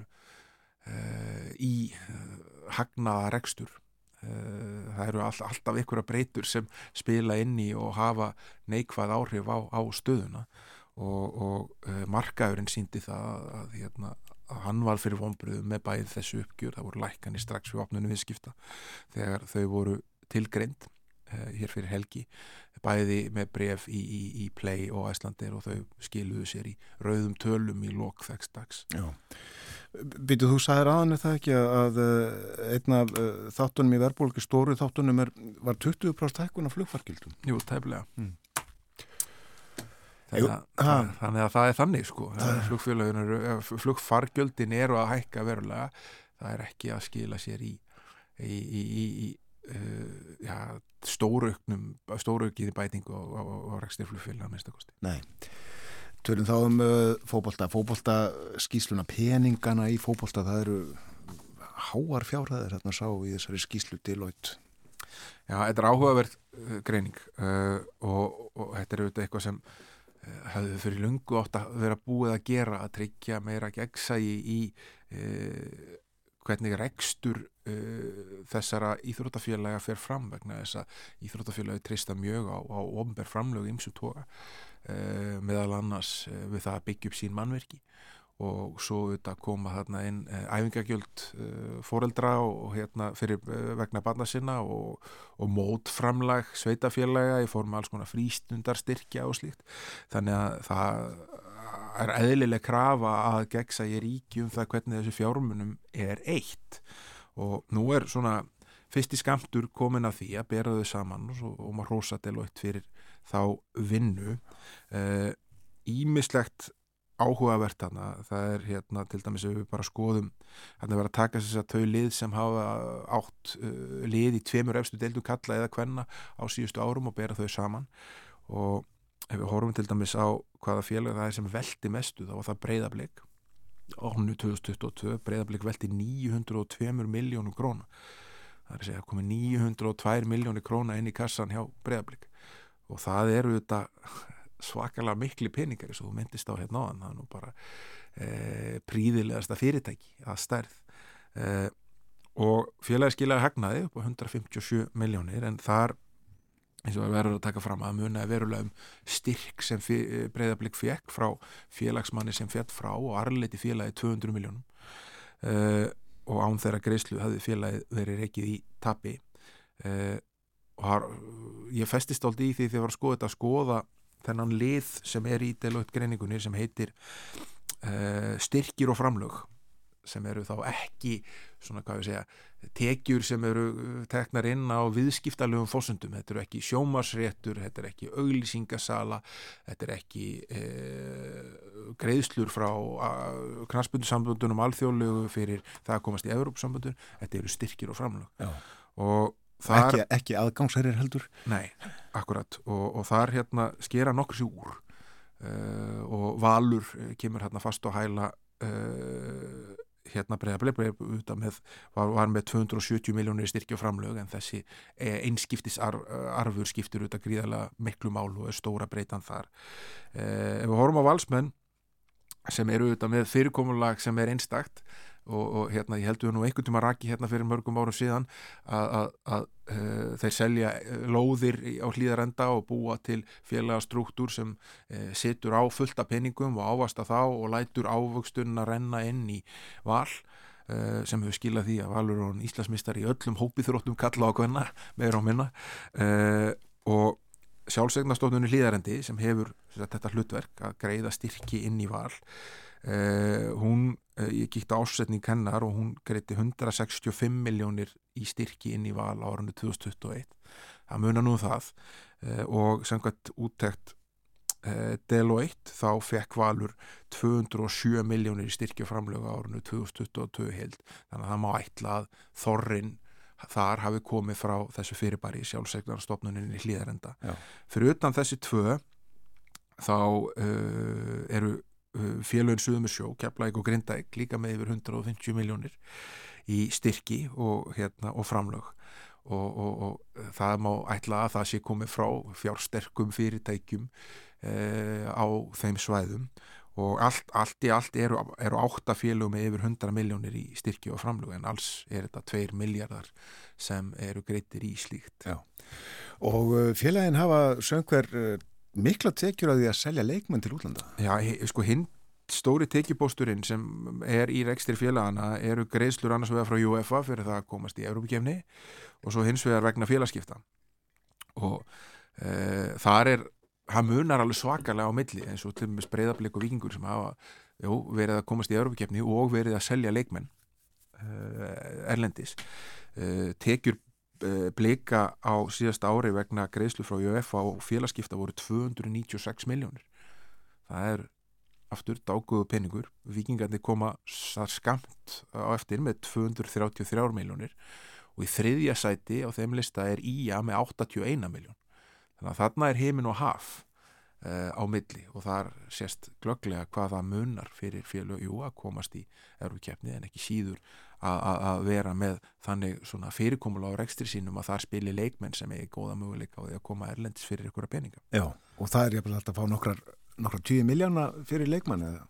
í uh, hagnaða rekstur. Það eru all, alltaf að breytur sem spila inn í og hafa neikvað áhrif á, á stöðuna. Og, og markaðurinn síndi það að hérna að hann var fyrir vonbröðu með bæð þessu uppgjur, það voru lækani strax við opnunum viðskipta þegar þau voru tilgreind uh, hér fyrir helgi. Bæði með bref í, í, í Play og Æslandir og þau skiluðu sér í rauðum tölum í dags. Já, Býtu þú sæðir aðan er það ekki að einna af uh, þáttunum í verbulgi stóru þáttunum er, var 20% hækkun af flugfarkildum? Jú, tæflega mm. Þannig að það er þannig sko. Flugfargjöldin eru að hækka verulega. Það er ekki að skila sér í, í, í, í uh, ja, stórauknum stóraukiði bætingu og, og, og rekstirflugfélag að minnstakosti Nei, tölum þá um uh, fókbólta fókbólta skýsluna, peningana í fókbólta, það eru háar fjárhæðir hérna sá í þessari skýslu Deloitte. Já, þetta er áhugaverð uh, greining uh, og, og þetta er auðvitað eitthvað sem hafðu fyrir lungu átt að vera búið að gera að tryggja meira gegnsægi í e, hvernig rekstur e, þessara íþróttafélaga fer fram vegna þess að íþróttafélagi trista mjög á, á ofnberð framlögu ímsu tóka e, meðal annars e, við það að byggja upp sín mannverki og svo auðvitað koma þarna inn eh, æfingagjöld eh, fóreldra og hérna fyrir vegna barna sinna og, og mótframlag sveitafélaga í forma alls konar frístundarstyrkja og slíkt. Þannig að það er eðlileg krafa að gegsa í ríkjum það hvernig þessu fjármunum er eitt og nú er svona fyrst í skamtur komin að því að bera þau saman og, og maður rosa til og eitt fyrir þá vinnu. Ímislegt áhugavert hana, það er hérna til dæmis ef við bara skoðum hérna verið að taka þess að þau lið sem hafa átt uh, lið í tveimur efstu deildu kalla eða kvenna á síðustu árum og bera þau saman. Og ef við horfum til dæmis á hvaða félag það er sem veldi mestu þá var það breyðablík áhunu 2022 breyðablík veldi 902 miljónum króna. Það er að segja komið 902 miljónir króna inn í kassan hjá breyðablík og það eru þetta svakalega miklu peningar eins og þú myndist á hérna á hann það er nú bara e, príðilegasta fyrirtæki að stærð e, og félagi skilaði hagnaði upp á 157 miljónir en þar eins og verður að taka fram að muna verulega um styrk sem breyðarblik fekk frá félagsmanni sem fjall frá og arleiti félagi 200 miljónum e, og án þeirra greiðslu hafði félagi verið reikið í tapi og har, ég festist áldi í því því að ég var að skoða þetta að skoða þennan lið sem er í Deloitte greiningunni sem heitir uh, styrkir og framlög sem eru þá ekki svona hvað við segja tekjur sem eru teknar inn á viðskiptalögum fósundum, þetta eru ekki sjómarsréttur, þetta er ekki auglýsingasala, þetta er ekki eh, greiðslur frá knastbundusambundunum alþjóðlögu fyrir það að komast í Európsambundun, þetta eru styrkir og framlög. Já. og Þar, ekki, ekki aðgangsærir heldur. Nei, akkurat. Og, og þar hérna skera nokkur sér úr. Uh, og Valur eh, kemur hérna fast og hæla uh, hérna bregðarbleip var, var með 270 miljónir styrki og framlög en þessi einskiptisarfur skiptir út að gríðala miklu mál og er stóra breytan þar. Uh, ef við horfum á valsmenn sem eru auðvitað með fyrirkomulag sem er einstakt og, og hérna ég heldur nú einhvern tíma raki hérna fyrir mörgum árum síðan að, að, uh, þeir selja eh, lóðir á hlýðarenda og búa til félagastruktúr sem uh, setur á fullta penningum og ávasta þá og lætur ávöxtun að renna inn í val sem hefur skilað því að Valur og Íslasmistar í öllum hópiþróttum kalla á hvenna meira og minna. Og sjálfsegnastofnunni hlýðarendi sem hefur þetta hlutverk að greiða styrki inn í val hún, ég kíkti ásetning hennar og hún greiti 165 miljónir í styrki inn í val á árunni 2021 það munar nú um það. Uh, og samkvæmt úttekt eh, Deloitte þá fekk Valur 207 miljónir í styrkjaframlögu árunnu 2022 held. Þannig að það má ætla að Þorrin þar hafi komið frá þessu fyrirbæri í sjálfsegnarstofnuninni hlýðarenda. Fyrir utan þessi tvö þá uh, eru uh, félögin Suðumisjó, Keflæk og Grindæk líka með yfir 150 miljónir í styrki og, hérna, og framlög. Og, og, og það má ætla að það sé komið frá fjársterkum fyrirtækjum uh, á þeim svæðum. Og allt, allt í allt eru, eru áttafélög með yfir 100 miljónir í styrki og framlug en alls er þetta 2 miljardar sem eru greitir í slíkt. Já. Og uh, félagin hafa söngver uh, mikla tekjur að því að selja leikmenn til útlanda. Já, sko hinn stóri tekjubósturinn sem er í rekstri félagana eru greiðslur annars vegar frá UEFA fyrir það að komast í Európa-kefni og svo hins vegar vegna félagskipta og e, þar er hann munar alveg svakalega á milli eins og til og með breyðarbleik og vikingur sem hafa jú, verið að komast í Europakefni og verið að selja leikmenn uh, erlendis. Uh, tekjur uh, bleika á síðasta ári vegna greiðslu frá UEFA og félagskipta voru 296 miljónir það er aftur dágóðu peningur. Vikingarnir koma skamt á eftir með 233 miljónir og í þriðja sæti á þeim lista er IA með 81 miljón þannig að þarna er heimin og haf uh, á milli og þar sést glögglega hvað það munar fyrir félög. Jú að komast í erfukjefni en ekki síður að vera með þannig svona fyrirkomula á rekstri sínum að það spili leikmenn sem er góða möguleika á því að koma erlendis fyrir ykkur að peninga. Já og það er jæfnilega að fá nokkrar, nokkrar 10 miljóna fyrir leikmann eða?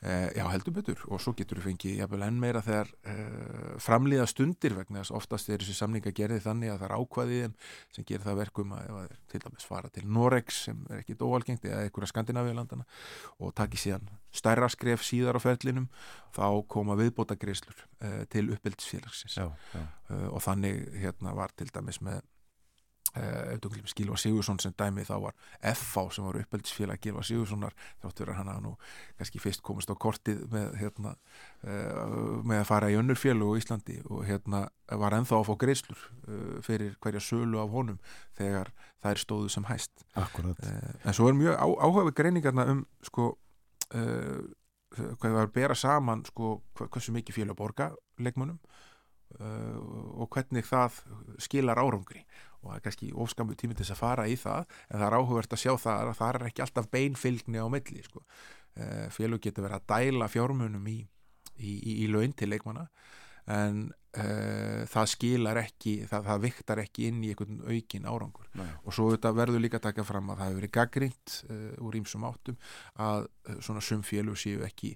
Uh, já, heldur betur. Og svo getur við fengið jafnvel enn meira þegar uh, framlýða stundir vegna þess oftast er þessi samninga gerðið þannig að það er ákvaðið sem gerir það verkum að, að til dæmis fara til Norex sem er ekki dóalgengt eða einhverja Skandinavíalandana og taki síðan stærra skref síðar á ferlinum þá koma viðbóta greislur uh, til uppbyldisfélagsins og þannig hérna var til dæmis með Uh, Gilva Sigursson sem dæmi þá var FH sem var uppeldisfélag Gilva Sigurssonar þáttur að hann að nú kannski fyrst komist á kortið með, hérna, uh, með að fara í önnurfélag og Íslandi og hérna var enþá að fá greiðslur uh, fyrir hverja sölu af honum þegar það er stóðu sem hæst. En svo er mjög á, áhuga greiningarna um sko hvað er að bera saman sko hversu mikið félag borga leikmunum og hvernig það skilar árangri og það er kannski ofskamu tími til þess að fara í það en það er áhugavert að sjá það að það er ekki alltaf beinfylgni á milli sko. Eh, félug getur verið að dæla fjármunum í, í, í, í laun til leikmanna en uh, það skilar ekki það, það viktar ekki inn í einhvern aukin árangur Nei. og svo verður líka að taka fram að það hefur verið gaggrínt uh, úr ímsum áttum að svona sum félug séu ekki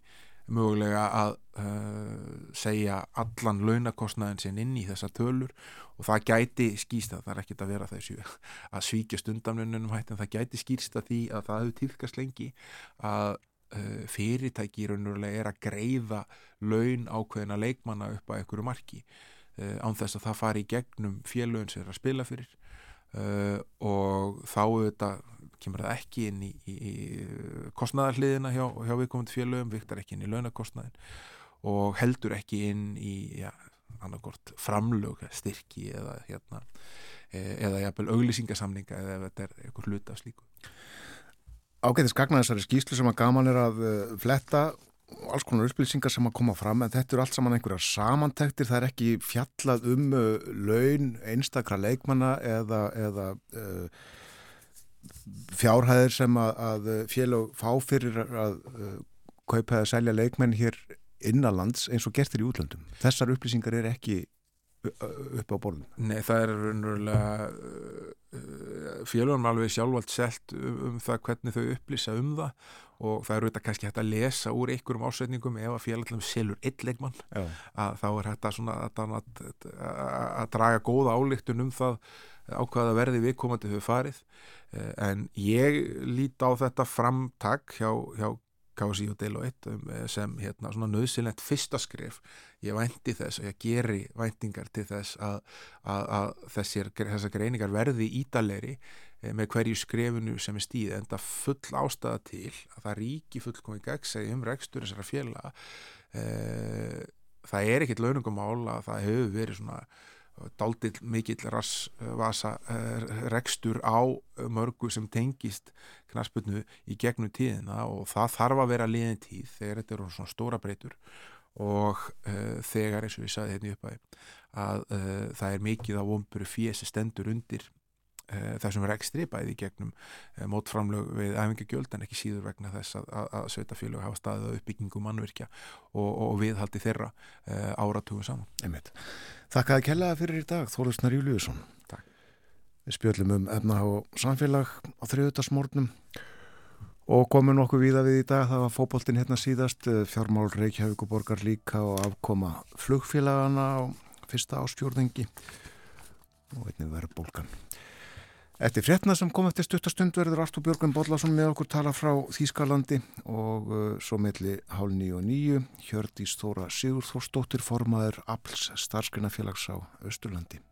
mögulega að uh, segja allan launakostnaðin sinn inn í þessa tölur og það gæti skýsta, það er ekkit að vera þessu að svíkja stundanlunum hætt en það gæti skýrsta því að það hefur týrkast lengi að uh, fyrirtæki raunulega er að greiða laun ákveðina leikmanna upp á einhverju marki uh, án þess að það fari í gegnum félögum sem er að spila fyrir og þá auðvitað kemur það ekki inn í, í, í kostnæðarliðina hjá, hjá viðkomandi félögum, viktar ekki inn í launakostnæðin og heldur ekki inn í ja, annarkort framlög, styrki eða hérna, e, eða jafnvel auglýsingasamninga eða ef þetta er eitthvað hluta af slíku. Ágæðis gagna þessari skýslu sem að gaman er að uh, fletta alls konar upplýsingar sem að koma fram en þetta eru allt saman einhverjar samantektir það er ekki fjallað um uh, laun einstakra leikmanna eða, eða uh, fjárhæðir sem að, að félag fá fyrir að uh, kaupa eða selja leikmenn hér innanlands eins og gertir í útlöndum. Þessar upplýsingar er ekki upp á borðin. Nei, það er raunverulega uh, félagum alveg sjálfvalt selt um, um það hvernig þau upplýsa um það og það eru þetta kannski hægt að lesa úr einhverjum ásveitningum ef að félagum selur eitt leikmann að þá er þetta svona að, að, að draga góða álíktun um það ákvaða verði viðkomandi höfu farið. Eh, en ég líti á þetta framtak hjá, hjá KSI og Deloitte um, eh, sem hérna svona nöðsilegt fyrsta skrif ég vænti þess og ég geri væntingar til þess að, að, að þessir, þessar greiningar verði ídaleri eh, með hverju skrifinu sem er stíð en það full ástæða til að það ríki fullkomi gegnsegi um rekstur þessara fjela það er ekkit launungumál að það hefur verið svona daldill mikill rassvasa rekstur á mörgu sem tengist knaspunnu í gegnum tíðina og það þarf að vera liðin tíð þegar þetta eru svona stóra breytur og uh, þegar eins og við saðum hérna upp að uh, það er mikið á vomburu fjösi stendur undir þessum rekstri bæði gegnum mótframlög við æfingagjöld en ekki síður vegna þess að, að, að sveitafélög hafa staðið uppbyggingu mannverkja og, og viðhaldi þeirra áratugum saman. Einmitt. Þakkaði kellaði fyrir í dag Þólusnar Júliusson. Takk. Við spjöldum um efna og samfélag á þriðutarsmórnum Og komum nokkuð víða við í dag, það var fókbóltinn hérna síðast, eh, fjármál Reykjavík og borgar líka og afkoma flugfélagana á fyrsta ástjórningi og einnig verður bólgan. Eftir frétna sem kom eftir stuttastund verður Artur Björgun Bodlason með okkur tala frá Þýskalandi og uh, svo melli hálf nýju og nýju, Hjördís Þóra Sigurþórsdóttir formaður Apls starfsgrunafélags á Östurlandi.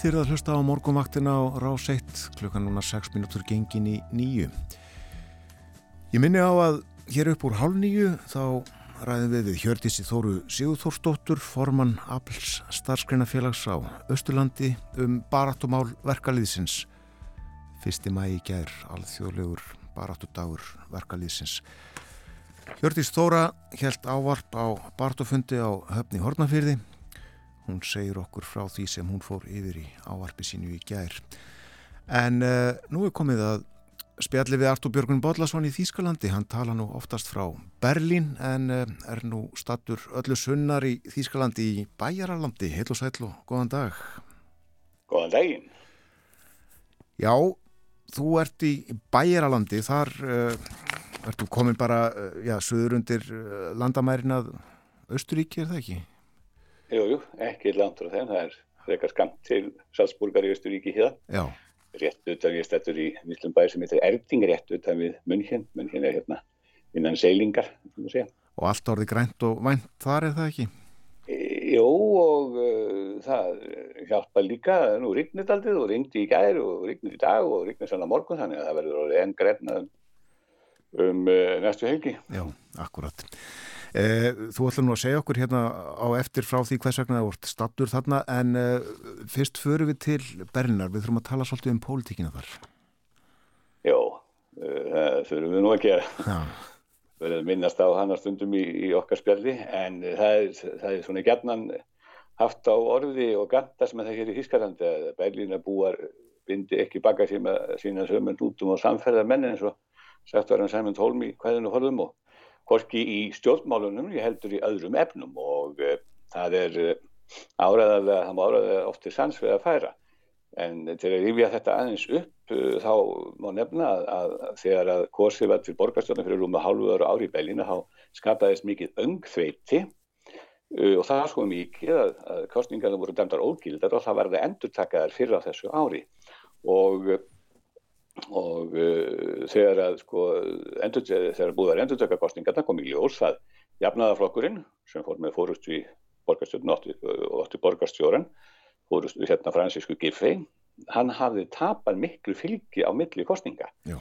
Nýð þýrða að hlusta á morgunvaktina á rás 1 klukkan núna 6 minútur gengin í nýju. Ég minni á að hér upp úr hálf nýju þá ræðum við við Hjördísi Þóru Sigurþórsdóttur, formann Abls starfsgreinafélags á Östurlandi um baratumál verkaliðsins. Fyrsti mægi gær, alþjóðlegur baratudagur verkaliðsins. Hjördís Þóra held ávarp á baratufundi á höfni Hortnafyrði Hún segir okkur frá því sem hún fór yfir í ávarpi sínu í gær. En uh, nú er komið að spjalli við Artur Björgun Bodlasson í Þýskalandi. Hann tala nú oftast frá Berlín en uh, er nú stattur öllu sunnar í Þýskalandi í Bæjaralandi. Heil og sæl og góðan dag. Góðan daginn. Já, þú ert í Bæjaralandi. Þar uh, ertu komin bara, já, söður undir landamærin að Östuríki, er það ekki? Jú, jú, ekki langt frá þeim, það er frekar skamt til Salzburgar í Östuríki hér. Já. Rétt utan við stættur í Víslum bæri sem heitir Erding, rétt utan við München. München er hérna innan seilingar, þú maður segja. Og allt orði grænt og vænt þar er það ekki? E, jú, og uh, það hjálpa líka, nú rignir aldrei og ringdi í gær og rignir í dag og rignir svona morgun, þannig að það verður orðið enn grænað um, um uh, næstu helgi. Já, akkurat. Eh, þú ætlum nú að segja okkur hérna á eftir frá því hvers vegna það vort stattur þarna en eh, fyrst förum við til Berlinar, við þurfum að tala svolítið um pólitíkina þar. Já, eh, það þurfum við nú að gera. Við verðum minnast á hann að stundum í, í okkar spjalli en það er, það er svona gerðnan haft á orði og ganta sem það hér í Hískarlandi að Berlína búar bindi ekki baka sína sömund útum á samferðarmenni eins og sagt var hann Sæmund Holm í hvaðinu horfum og hvorki í stjórnmálunum, ég heldur í öðrum efnum og uh, það er uh, áræðað, það má áræða oftir sanns við að færa. En til að rífja þetta aðeins upp uh, þá má nefna að, að, þegar að korsið var til borgarstjórnum fyrir rúma hálfuður ári í Bellina þá skapaðist mikið öngþveiti og það sko mikið að, að kostningarna voru dæmdar ógildar og það varði endurtakaðar fyrir á þessu ári og og uh, þegar að sko endur, þegar búið var endurtöka kostningarna kom í ljós að jafnaðarflokkurinn sem fór með fórustu í borgarstjórn og ótti borgarstjóran fórustu hérna fransísku Giffey hann hafði tapað miklu fylgi á milli kostninga Já.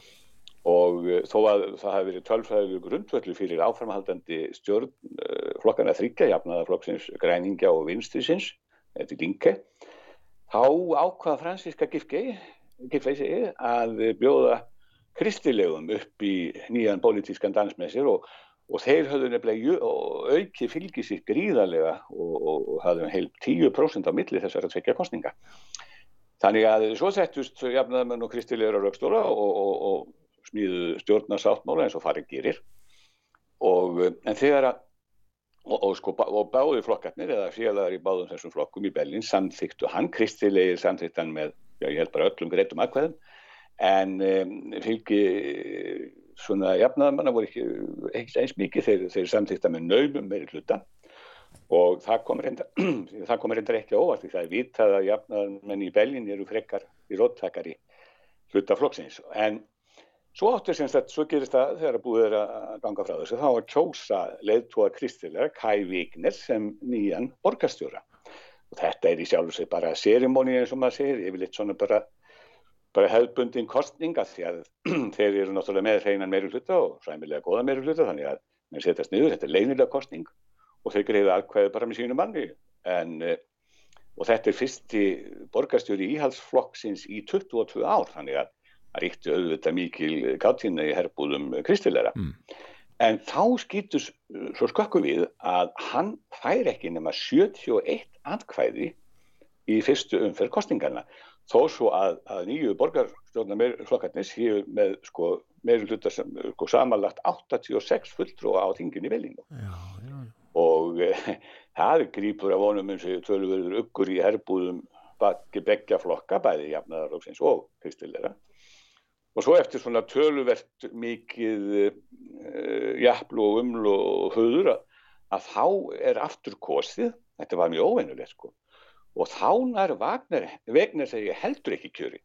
og uh, þó að það hefði verið tölfræðu grundvöldu fyrir áframhaldandi stjórn uh, flokkana þryggja jafnaðarflokksins græningja og vinstrisins þetta er linke þá ákvaða fransiska Giffey að bjóða kristilegum upp í nýjan politískan dansmessir og og þeir höfðu nefnilega auki fylgið sér gríðarlega og, og, og hafðu heil 10% á milli þessara tvekja kostninga. Þannig að svo settust jafnaðamenn og kristilegur á raukstóra og, og smíðu stjórnarsáttmála eins og farið gerir. En þegar að, sko, og báði flokkarnir eða félagar í báðum þessum flokkum í Bellin samþyktu hann, kristilegir samþyktu hann með, já ég held bara öllum greitum aðkvæðum, en um, fylgi svona jafnaðamanna voru ekki, ekki eins mikið. Þeir, þeir samtíkta með naumum meiri hluta. Og það komur reyndar ekki óvart því það er vitað að jafnaðamenn í Belgin eru frekar í róttakar í hlutaflokksins en svo áttur sem þetta, svo gerist það þegar búið er að ganga frá þessu þá var kjósa leðtúa kristilega Kai Vigner sem nýjan borgastjóra og þetta er í sjálf og seg bara sérimóni eins og maður segir, yfirleitt svona bara bara hefðbundin kostninga því að þeir eru náttúrulega með hreinan meiri hluta og sæmilega goða meiri hluta þannig að þeir setjast niður, þetta er leinilega kostning og þeir greiða alkvæði bara með sínu manni. En, eh, og þetta er fyrsti borgarstjóri íhalsflokksins í 22 ár þannig að það ríkti auðvitað mikil gáttínna í herbúðum kristilera. Mm. En þá skýtur svo skakku við að hann fær ekki nema 71 atkvæði í fyrstu umferð kostningarna þó svo að, að nýju borgarstjórnarflokkarnir séu með sko, meiri hlutar sem sko, samanlagt 86 fulltrú á þingin í velinu og e, það grýpur af vonum eins og tölurverður uggur í herbúðum baki begja flokka bæði jafnaðarlóksins og kristilera og svo eftir svona töluvert mikið e, jafnlu og umlu og höður að, að þá er aftur kostið þetta var mjög óveinulegt sko og þá nær Vagner, Vegner segja heldur ekki kjöri.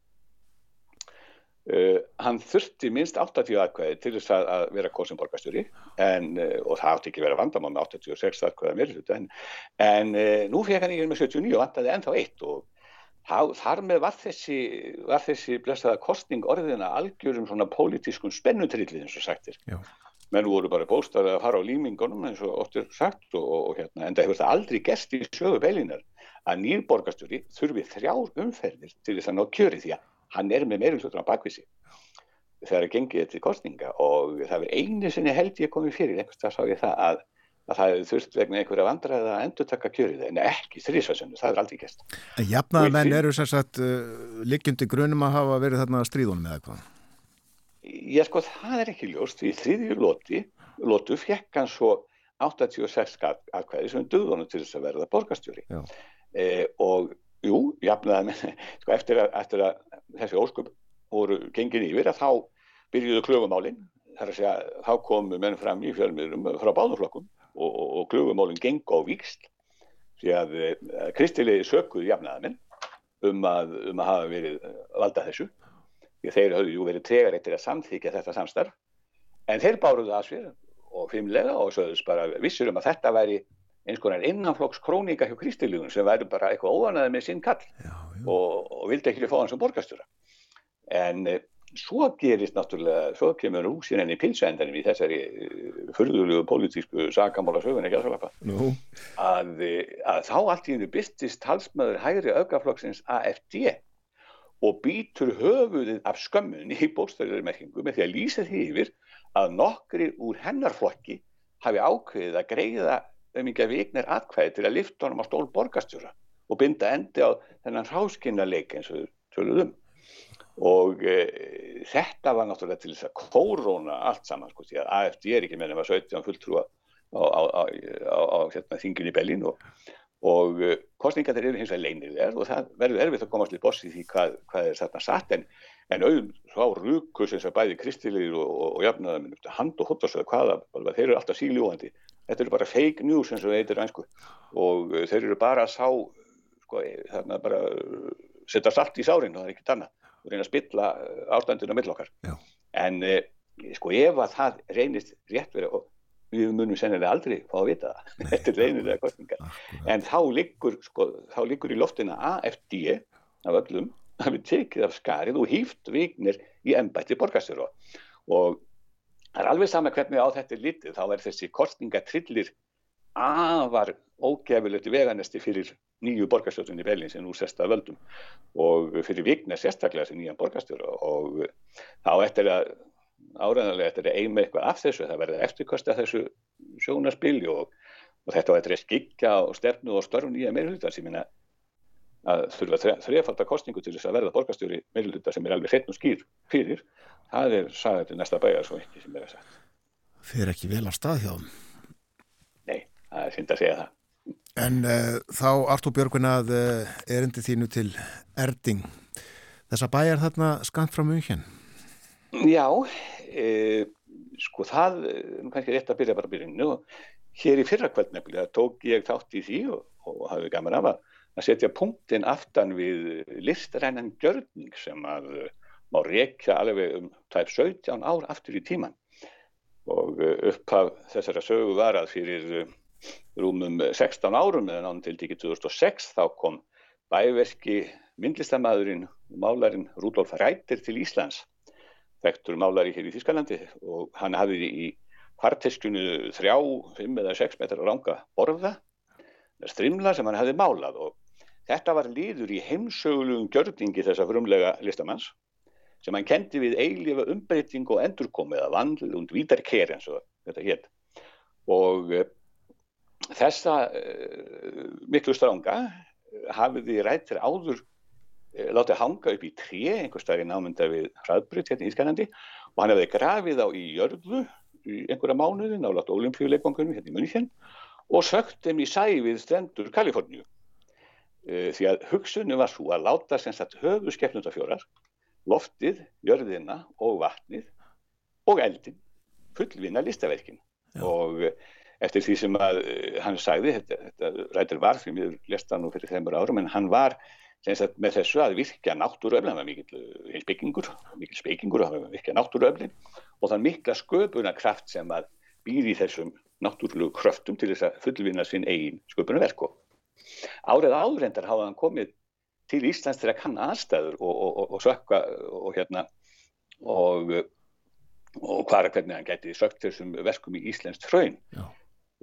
Uh, hann þurfti minst 80 aðkvæði til þess að, að vera kosin borgastjóri uh, og það átti ekki vera vandamál með 86 aðkvæða mér en, en uh, nú fekk hann yfir með 79 og vantaði ennþá eitt og þar með var þessi, var þessi blessaða kostning orðina algjörum svona pólitískun spennutrilli eins og sagtir. Já menn voru bara bóstað að fara á límingunum eins og er sagt og, og, og hérna, en það hefur það aldrei gest í sögu beilinar að nýrborgastjóri þurfi þrjár umferðir til þess að ná kjöri því að hann er með meirulsvöldur á bakvísi þegar það gengið til kostninga og það er einu sinni held ég komið fyrir einhvers það sá ég það að, að það hefur þurft vegna einhverja vandrað að endur taka kjörið. En ekki þrýsvæsunu, það er aldrei gæst Jafnaðar menn eru sér sagt uh, likjundi grunum að hafa verið þarna stríðunum eða hvað? Já sko það er ekki ljóst. Því þriðju lóti, lótu fekk hann svo 86 aðkvæði sem döðunum til þess að verða borgastjóri Já. E, og jú, jafnaði með, sko, eftir, að, eftir að þessi ósköp voru gengin yfir að þá byrjuðu klögumálinn þar að segja þá komu menn fram í fjölmiðurum frá báðuflokkum og, og, og klögumálinn geng á vikst því að e, kristilegi sökuðu jafnaðamenn um að, um að hafa verið valda þessu því þeir höfðu jú verið tregar eftir að samþykja þetta samstarf en þeir báruðu að sér og fimmlega og sögðus bara vissur um að þetta væri eins konar innanflokks krónika hjá Kristiljúin sem væri bara eitthvað óanaði með sinn kall já, já. Og, og vildi ekki fá hann sem borgastjóra en e, svo gerist náttúrulega, svo kemur húsin enn í pilsendanum í þessari e, fyrðulegu politísku sagamála sögun ekki no. að, eh, að þá allt í hennu byrstist talsmaður hægri aukaflokksins AFD og býtur höfuðið af skömmun í bóstæðilegmerkingu með því að lýsa því yfir að nokkri úr hennarflokki hafi ákveðið að greiða um að viknir atkvæði til að lifta honum á stól borgastjóra og binda endi á þennan hráskinnarleik eins og töluðum og e, þetta var náttúrulega til þess að kóróna allt saman sko því að AFD er ekki það var 17 fulltrúa á, á, á, á hérna, þingin í Bellin og, og e, kostningar þeir eru hins vegar leinir þér og það verður erfitt að komast til bossi því hvað, hvað er þarna satt. En, en auðvitað svo á rúkus eins og bæði kristilegir og, og, og jafnaðar hand og hóttasöðu hvaða, þeir eru alltaf síljúandi þetta eru bara fake news eins og það heitir einsku og eh, þeir eru bara að sá sko, eh, þarna bara eh, setja salt í sárin og það er ekkert annað og reyna að spilla ástandinu á millokkar en sko ef að það reynist rétt verið og við munum sennilega aldrei fá að vita það. Er reynilega kostningar en þá liggur, sko, þá liggur í loftina AFD af öllum að við tekið af skarið og hýft vignir í ennbætti borgarstjóru og það er alveg sama hvernig á þetta er litið þá er þessi kostningatrillir afar ógefilegt veganesti fyrir nýju borgarstjórnum í Berlín sem nú sesta völdum. Og fyrir vikna sérstaklega sem nýjan borgarstjóru og þá eftir að áræðanlega eftir að eima eitthvað af þessu það verði eftirkvæmsta þessu sjónaspilju og, og þetta eftir að skikja og stefnu og störf nýja meirhlutar sem minna að þurfa þrefaldar kostningu til þess að verða borgarstjóri meirhlutar sem er alveg hreitn og skýr fyrir það er sagðið til næsta bæjar svo ekki sem er að sagt. Fyrir ekki vel á stað hjá það er synd að segja það. En uh, þá Artúr Björgvin að uh, erindi þínu til Erding. Þessa bæjar þarna skamt frá hér Já, e, sko það, kannski rétt að byrja bara að byrja og hér í fyrra kvöld nefnilega tók ég þátt í því og, og hafði gaman af að setja punktin aftan við listrænan gjörning sem að má rekja alveg um tæp 17 ár aftur í tíman og upphaf þessara sögu var að fyrir rúmum 16 árum eða náttúrulega til tíki 2006 þá kom bæverki myndlistamæðurinn og málarinn Rúdolf Rættir til Íslands vektur málari hér í Þískalandi og hann hafði í parteskjunu þrjá, fimm eða sex metra ranga borða, strimla sem hann hafði málað og þetta var líður í heimsögulegum gjörningi þessa frumlega listamanns sem hann kendi við eilifa umbreyting og endurkomi eða vandl und vítarker eins og þetta hétt og uh, þessa uh, miklu stránga hafiði rættir áður Eh, látið hanga upp í tré einhver staðar í námynda við hraðbrytt hérna í Ískanandi og hann hefði grafið á í jörðu í einhverja mánuði nálat olimpíuleikongunum hérna í München og sökt þeim í sæfið strendur Kaliforníu því að hugsunum var svo að láta sem sagt höfu skeppnundafjórar loftið, jörðina og vatnið og eldin fullvinna listaverkin Já. og eftir því sem að uh, hann sagði, þetta, þetta rættir var því miður lesta nú fyrir þeimur árum en hann var með þessu að virkja náttúruöflin, það var mikil eh, spekingur, mikil spekingur að virkja náttúruöflin og þann mikla sköpunarkraft sem að býði þessum náttúrulegu kröftum til þess að fullvinna sinn eigin sköpunarverk. Árið áðurendar hafa hann komið til Íslands til að kanna aðstæður og, og, og, og sökka og hérna og hvaðra hvernig hann gæti sökt þessum verkum í Íslands tröyn. Já.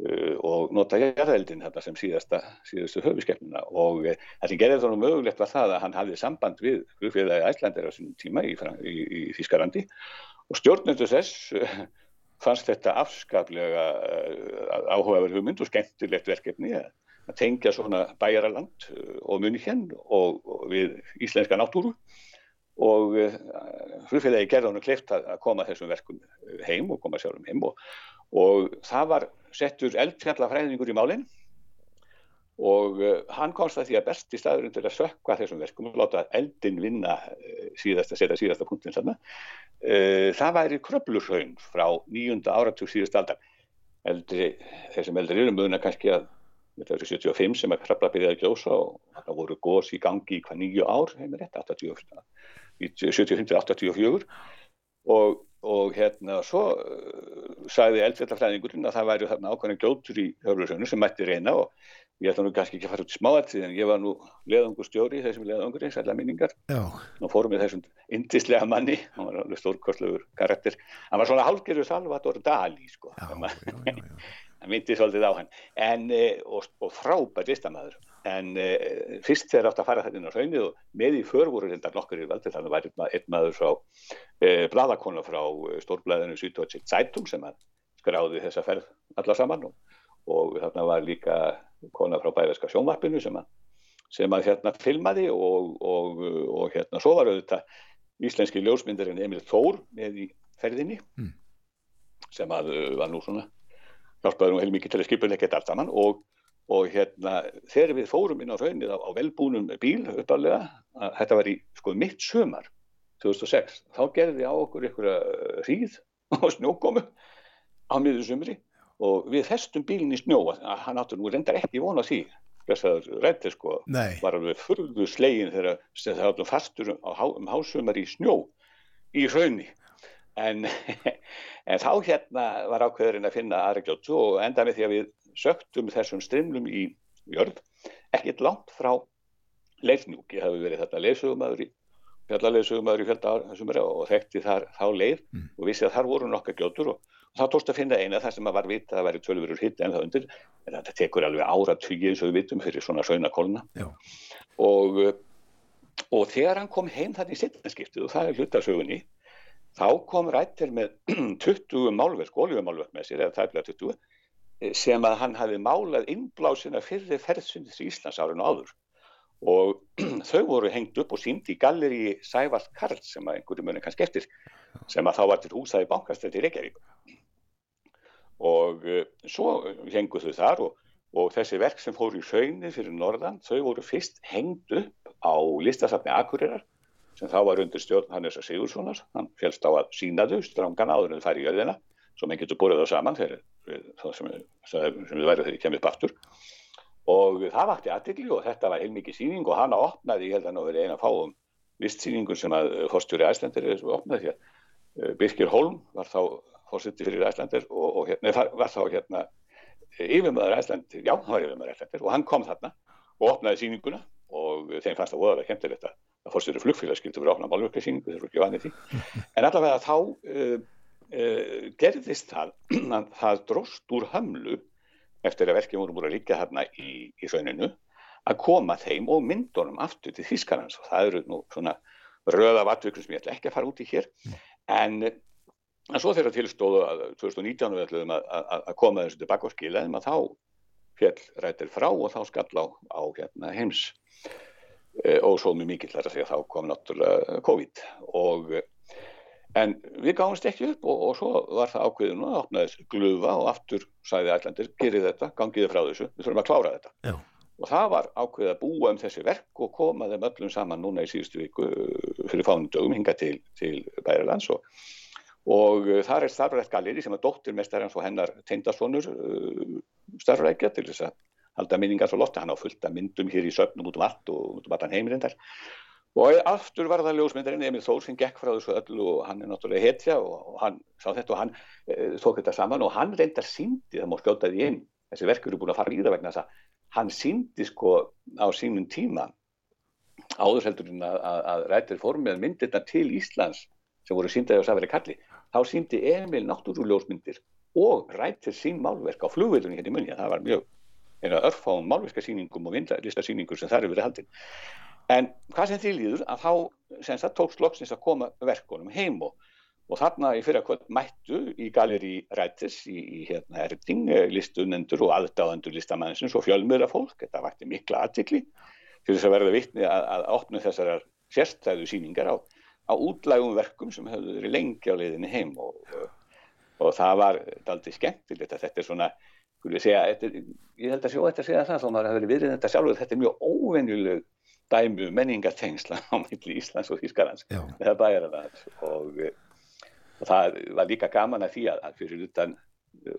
Uh, og nota jarðeldin þetta sem síðasta, síðastu höfuskeppnuna og uh, það sem gerði þá mögulegt var það að hann hafði samband við flugfélagi æslandir á sínum tíma í, í, í Þískarandi og stjórnendur þess uh, fannst þetta afskaplega áhugaverð hugmynd og skemmtilegt verkefni að, að tengja svona bæjaraland og muni henn og, og við íslenska náttúru. Og flugfélagi gerði hann kleift að koma þessum verkum heim og koma sjálfum heim. Og, og það var settur eldfjallafræðingur í málinn og uh, hann komst að því að besti staðurinn til að sökka þessum verkum og láta eldin vinna uh, síðasta, setja síðasta punktin þarna uh, það væri kröplurhraun frá nýjunda áratug síðust aldar. Eldri, þessum eldri eru möguna kannski að þetta eru 75 sem að krabla byrjaði að gljósa og það voru gós í gangi í hvað nýju ár heimir þetta, 75-84 og og hérna svo uh, sagði eldfjallafræðingurinn að það væri þarna ákvæmlega gljótur í höflusögnu sem mætti reyna og ég ætla nú kannski ekki að fara út í smáatrið en ég var nú leðangur stjóri þessum leðangur eins allar minningar. Og fórum við þessum indislega manni hann var alveg stórkostlegur karakter. Hann var svona hálfgerður Salvador Dali sko hann myndi svolítið á hann en, eh, og, og frábært listamæður en uh, fyrst þegar átt að fara þetta inn á hraunið og með í för voru þetta nokkur í valdi þannig var einn maður frá uh, bladakona frá stórblæðinu Süddeutsche Zeitung sem skráði þessa ferð alla saman og, og þarna var líka kona frá bæverska sjónvarpinu sem að, sem að hérna filmaði og, og, og hérna svo var auðvitað íslenski ljósmyndarinn Emil Þór með í ferðinni mm. sem að var nú svona hjálpaði nú heilmikið til að skipulegja þetta allt saman og og hérna þegar við fórum inn á raunnið á, á velbúnum bíl uppalega, þetta var í sko mitt sömar 2006, þá gerði á okkur einhverja hríð og snjókomu á miður sömri og við festum bílinn í snjó hann áttur nú reyndar ekki vona því þessar rættir sko Nei. var alveg furðu slegin þegar það áttum fastur á, um hásumar í snjó í raunni en, en þá hérna var ákveðurinn að finna aðra gjóttu og enda með því að við söktum þessum strimlum í jörð ekkert langt frá leifnjúk ég hafi verið þetta leifsögumæður í fjallarleifsögumæður í fjölda þessum og þekkti þar þá leið mm. og vissi að þar voru nokkar gjóttur og, og þá tókst að finna eina þar sem að var vita að það væri tölurur hitt en það undir. En þetta tekur alveg ára tvíið eins og við vitum fyrir svona sögnakolna og og þegar hann kom heim þannig í setjanskiptið og það er hlutasögunni þá kom rættir með 20 málverk, oljumálverk með sér eða tæplega 20 eh, sem að hann hafi málað innblásina fyrir ferðsundis í Íslands árinu áður. Og þau voru hengt upp og sínd í galleri Sævald Karl sem að einhverju muni kannski eftir sem að þá var til húsaði bankastrætti í Reykjavík. Og uh, svo hengu þau þar og, og þessi verk sem fóru í sögni fyrir norðan þau voru fyrst hengt upp á listasafni Akureyrar sem þá var undir stjórn Hannesar Sigurssonar hann félst á að sína þau strangan áður en það fær í jörðina svo menn getur búið þá saman þegar það sem, sem við værið þegar ég kemur upp aftur. Og það vakti aðtikli og þetta var heilmikið síning og hana opnaði, ég held að það verið eina fáum listsýningur sem að fórstjóri Æslandir opnaði því að eh, Birkir Holm var þá fórstjóri fyrir Æslandir og, og hérna, var þá hérna yfirmöður Æslandir, já, hann var yfirmöður Æslandir og hann kom þarna og opnaði síninguna og þeim fannst það óðarlega kemtilegt að það fórstuður flugfélag skiltur verið að opna málverkarsýningu þeir eru ekki vanið því. En allavega þá uh, uh, gerðist það að það dróst úr hamlu eftir að verkefum voru búin að líka hérna í, í rauninu að koma þeim og myndunum aftur til Þískarans og það eru nú svona röða vattvökkum sem ég ætla ekki að fara út í hér. En, en svo þegar tilstóðu að 2019 við ætlum að, að, að koma þessu tilbaka og skila þeim að þá fjell rættir frá og þá skall á, á hérna, heims. Eh, og svo mjög mikill þar að að þá kom náttúrulega COVID. Og en við gáðumst ekki upp og, og svo var það ákveðinu að opnaðis glufa og aftur sæði ætlandir, gerið þetta, gangiði frá þessu við þurfum að klára þetta. Já. og það var ákveðið að búa um þessi verk og koma þeim öllum saman núna í síðustu viku eh, fyrir fánundögum hinga til, til Bærilands og, og þar er starfrætt galeri sem að dóttir mestar hans og hennar teindastónur uh, starfrækja til þess að halda minningar svo lotta, hann á fullta myndum hér í söfnum út um allt og út um allan heimilindar og aftur var það ljósmyndarinn Emil Þór sem gekk frá þessu öllu og hann er náttúrulega hetja og hann sá þetta og hann e, tók þetta saman og hann reyndar síndi, það mór skjótaði inn þessi verkur eru búin að fara í það vegna þess að hann síndi sko á sínum tíma áður heldur en að, að, að rættir formið myndirna til Íslands sem voru síndaði á Safari Kalli þá síndi Emil náttúruljósmyndir og rættir sín málverk á flugveilunni hérna í munja, það var mjög einu örfáum málverkasýningum og vindlistasýningum sem þar eru verið haldin. En hvað sem því líður að þá senst það tókst loksins að koma verkunum heim og, og þarna í fyrrakvöld mættu í galeri Rættis í, í hérna Erding listunendur og aðdáðendur listamannsins og fjölmjöra fólk, þetta vakti mikla aðtikli til þess að verða vittni að, að opna þessar sérstæðu síningar á, á útlægum verkum sem hefur verið lengi á leiðinni heim og, og, og það var aldrei skemmtilegt að þetta er svona segja, þetta, ég held að sjó þetta að segja það þá maður hafi verið þetta sjálfur þetta er mjög óvenjuleg dæmu um menningatengsla á milli Íslands og Ískarlands með það bæra það og, og það var líka gaman að því að, fyrir utan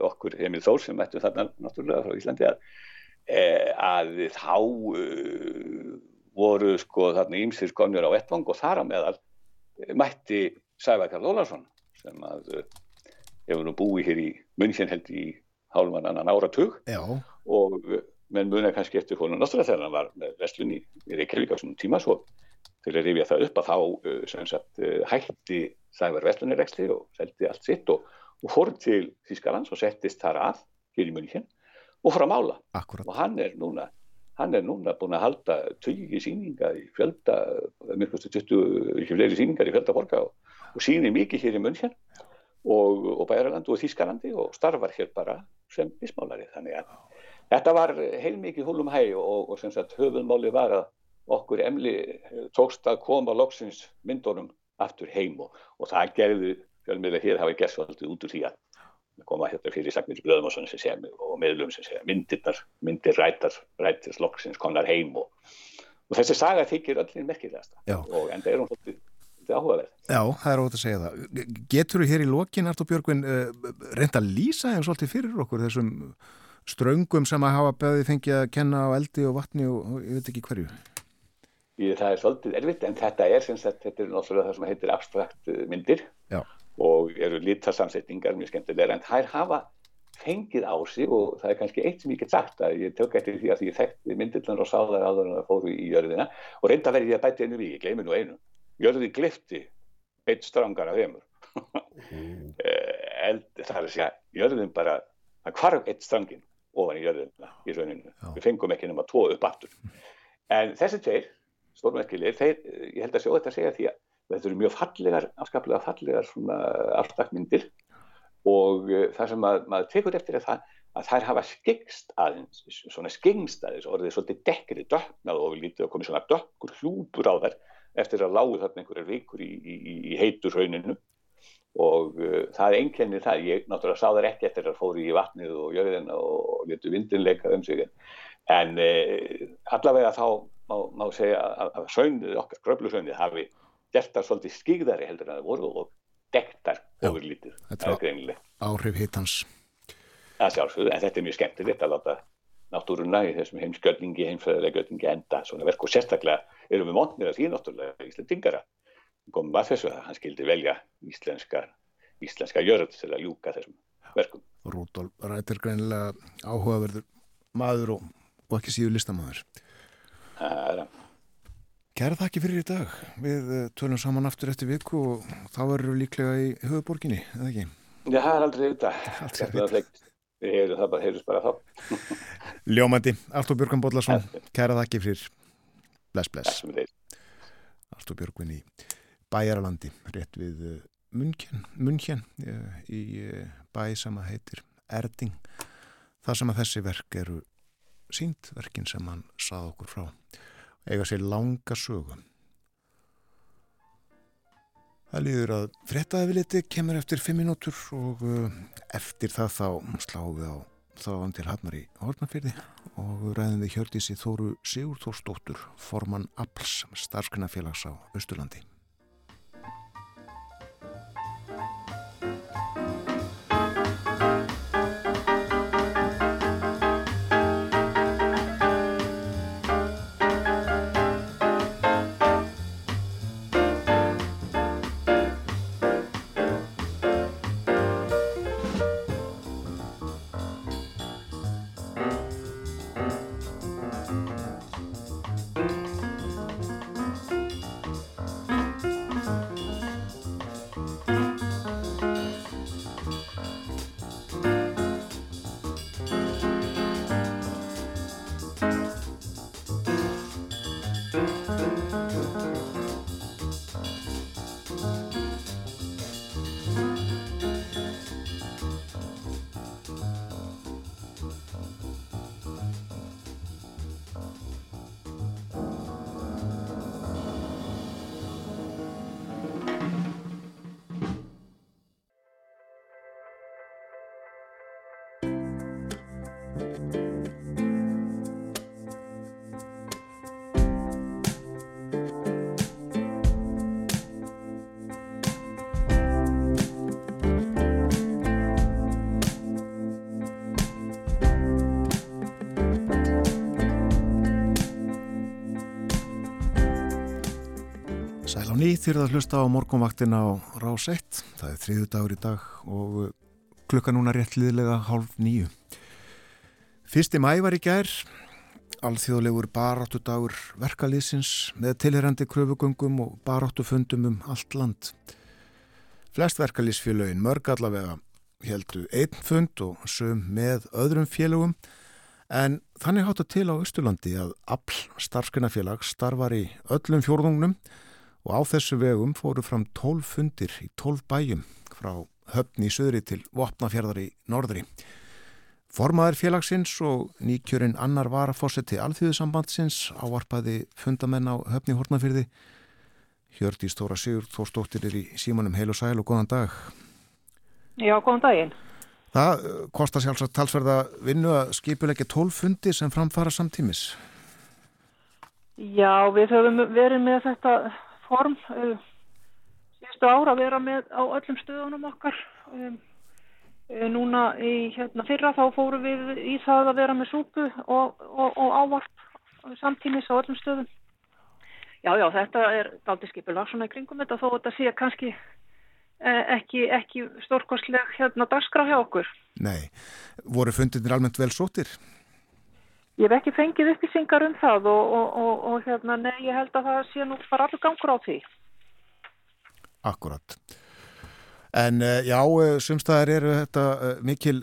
okkur Emil Þór sem mættum þarna náttúrulega frá Íslandi að, e, að þá uh, voru sko þarna ímsir skonjur á ettvang og þar á meðal mætti Sævækar Lólarsson sem að hefur nú búið hér í München held í hálfan annan áratug Já. og menn muna kannski eftir honum náttúrulega þegar hann var með vestlunni í Reykjavík á svona tíma svo til að rifja það upp að þá uh, sagt, hætti Sævar vestlunnirekstri og seldi allt sitt og, og fór til Þískalands og settist þar að hér í munni og fór að mála Akkurat. og hann er núna hann er núna búin að halda tögi síningar í fjölda fleiri 20 síningar í fjölda borga og, og síni mikið hér í munni og, og Bæjaralandi og Þískalandi og starfar hér bara sem ismálari þannig að þetta var heilmikið húlum hæg og, og sem sagt höfuðmáli var að okkur emli tókst að koma loksins myndunum aftur heim og, það gerði fjölmiðlega hér hafi gert svolítið út úr því að koma hérna fyrir sagnir í svona sem segja og meðlum sem segja myndirnar, myndir rætar rættis loksins konar heim og, og þessi saga þykir öllin merkilegasta og enda er hún svolítið áhugaverð. Já, það er ótaf að segja það. Getur þú hér í lokin, Artur Björgvin, uh, reynda að lýsa þeim svolítið fyrir okkur þessum ströngum sem að hafa beðið fengið að kenna á eldi og vatni og, ég veit ekki hverju? Ég, það er svolítið erfitt en þetta er, þetta er náttúrulega það sem heitir abstrakt myndir Já. Og eru lítarsamsetningar mjög skemmtilega en þær hafa fengið á sig og það er kannski eitt sem ég get sagt að ég tök eftir því að ég þekkti myndillan og sá þær áður en það fóru í jörðina og reynda verði ég að bæti einu við, ég gleymi nú einu jörði glifti eitt strangar af heimur mm. það er að segja jörðin bara, það kvarf eitt strangin ofan í jörðina í rauninu Já. við fengum ekki nema tvo upp aftur en þessi tveir, stórmerkilegir þeir, ég held að sjá þetta að segja því að þetta eru mjög fallegar, afskaplega fallegar svona aftakmyndir og uh, það sem að, maður tekur eftir er það að þær hafa skengst aðeins, svona skengst aðeins orðið svolítið dekkri döknað og við lítið að komið svona dökkur hlúpur á þær eftir að lágu þarna einhverjar vikur í, í, í heitur rauninu og uh, það er einkenni það, ég náttúrulega sá þær ekki eftir að fóri í vatnið og jöðina og letu vindinleika um sig. En uh, allavega þá má, má segja að, að sögnuð okkar, gröflusögnuð hafi gert það svolítið skigðari heldur en það voru og dektar ofur lítið. Þetta er. Áhrif hittans. Það sjálfsögðu, en þetta er mjög skemmtilegt að láta náttúruna í þessum heimskjöldingi, heimfræðilega göldingi enda svona verk og sérstaklega erum við mótnir að því náttúrulega íslendingara komum að þessu að hann skildi velja íslenska, íslenska jörð til að ljúka þessum verkum. Rúdolf rættir greinilega áhugaverður maður og, og ekki síðu listamæður. Það er að Kæra þakki fyrir í dag. Við eh, tölum saman aftur eftir viku og þá verður við líklega í höfuborginni, eða ekki? Já, það er aldrei auðvitað. Við heyrum það bara, heyrjum bara þá. Ljómandi, Artur Björgum Bodlason, kæra þakki fyrir. Bless, bless. Artur Björgum í Bæjaralandi, rétt við Munnkjön, Munnkjön í eh, bæ sem að heitir Erding. Það sem að þessi verk eru sínt, verkin sem hann sað okkur frá eiga sér langa sögu. Það líður að frettaðafiliti kemur eftir 5 minútur og uh, eftir það þá sláum við á þáðan til Hafnar í Hortnafyrði og ræðum við hjörtísi Þóru Sigur Þórsdóttur, formann APLS, starfskunafélags á Östurlandi. Ný þýrða að hlusta á morgunvaktina á Rás 1. Það er þriðu dagur í dag og klukka núna rétt liðlega hálf nýju. Fyrsti mæ var í gær, alþjóðlegur baráttu dagur verkalýsins með tilherandi kröfugöngum og baráttu fundum um allt land. Flest verkalýsfélögin mörg allavega heldu einn fund og söm með öðrum félögum en þannig háttu til á Östurlandi að all starfskunafélag starfar í öllum fjórðungnum og á þessu vegum fóru fram 12 fundir í 12 bæjum frá höfni í söðri til Vopnafjörðar í norðri. Formaður félagsins og nýkjörinn annar varafossetti alþjóðsambandsins ávarpaði fundamenn á höfni Hortnafjörði. Hjördi Stóra Sigur Þórstóttir er í símanum heil og sæl og góðan dag. Já, góðan daginn. Það eh, kostar sjálfsagt talsverða vinnu að skipulegja 12 fundi sem framfara samtímis. Já, við höfum verið með þetta form uh, síðustu ára að vera með á öllum stöðunum okkar um, núna í hérna fyrra þá fórum við í það að vera með súpu og, og, og ávarp samtímis á öllum stöðum já já þetta er daldi skipilag svona í kringum þetta þó þetta sé kannski ekki, ekki stórkostleg hérna dagskrá hjá okkur. Nei, voru fundinir almennt vel sótir? Ég hef ekki fengið upplýsingar um það og, og, og, og hérna, nei, ég held að það sé nú bara allur gangur á því. Akkurat. En eh, já, eh, sumstaðar eru þetta eh, mikil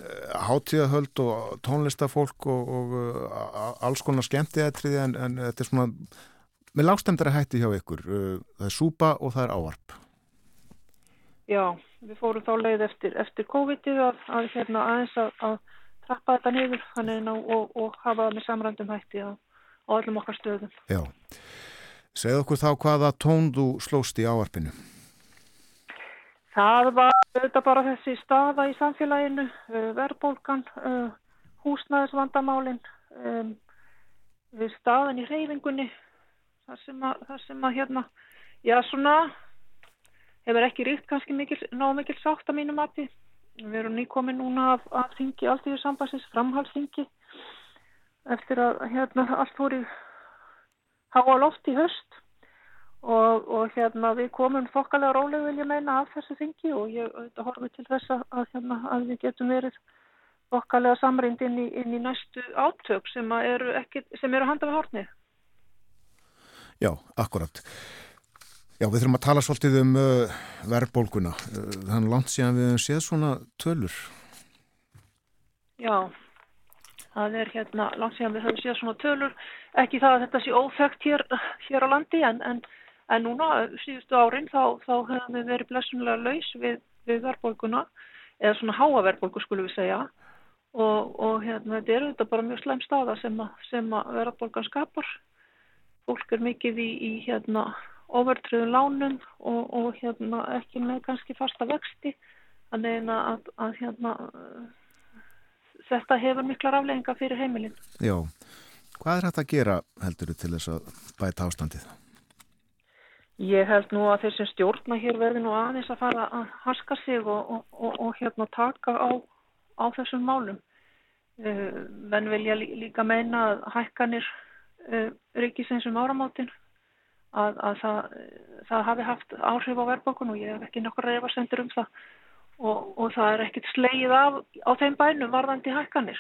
hátíðahöld og tónlistafólk og, og alls konar skemmtiðatriði en, en þetta er svona með lágstemdara hætti hjá ykkur. Það er súpa og það er ávarp. Já, við fórum þá leið eftir, eftir COVID-ið að, að hérna aðeins að, að trappa þetta niður þannig og, og hafa það með samrændum hætti á, á öllum okkar stöðum. Já, segð okkur þá hvaða tón þú slóst í ávarpinu? Það var auðvitað bara þessi staða í samfélaginu, uh, verðbólgan, uh, húsnæðisvandamálinn, um, staðan í reyfingunni, þar sem að, þar sem að hérna, já svona, hefur ekki ríkt kannski mikil, ná mikil sátt að mínu mati. Við erum nýkomin núna af, af þingi, allt í sambansins, framhalsþingi, eftir að hérna allt voru háa loft í höst og, og hérna við komum fokkalega róleg vil ég meina af þessu þingi og ég horfið til þess að, hérna, að við getum verið fokkalega samrind inn í, inn í næstu átök sem eru, ekki, sem eru handað við hórnið. Já, akkurat. Já, við þurfum að tala svolítið um uh, verðbólguna. Uh, þannig langt síðan við hefum séð svona tölur. Já, það er hérna langt síðan við hefum séð svona tölur. Ekki það að þetta sé óþögt hér, hér á landi en, en En núna síðustu árin þá, þá hefum við verið blessunlega laus við, við verðbólguna eða svona háaverðbólgu skulum við segja og, og hérna þetta er auðvitað bara mjög sleim staða sem að, verðbólgan skapar. Fólk er mikið í, í hérna overtröðun lánum og, og hérna ekki með kannski fasta vexti þannig að, að hérna þetta hefur mikla rafleginga fyrir heimilin. Já, hvað er þetta að gera heldur til þess að bæta ástandið? Ég held nú að þeir sem stjórna hér verði nú aðeins að fara að harska sig og, og, og, og hérna taka á, á þessum málum. Uh, menn vilja líka meina að hækkanir uh, ríkisins um áramátin að, að það, það hafi haft áhrif á verðbókun og ég hef ekki nokkur reyfa sendur um það og það er ekkit sleið af á þeim bænum varðandi hækkanir.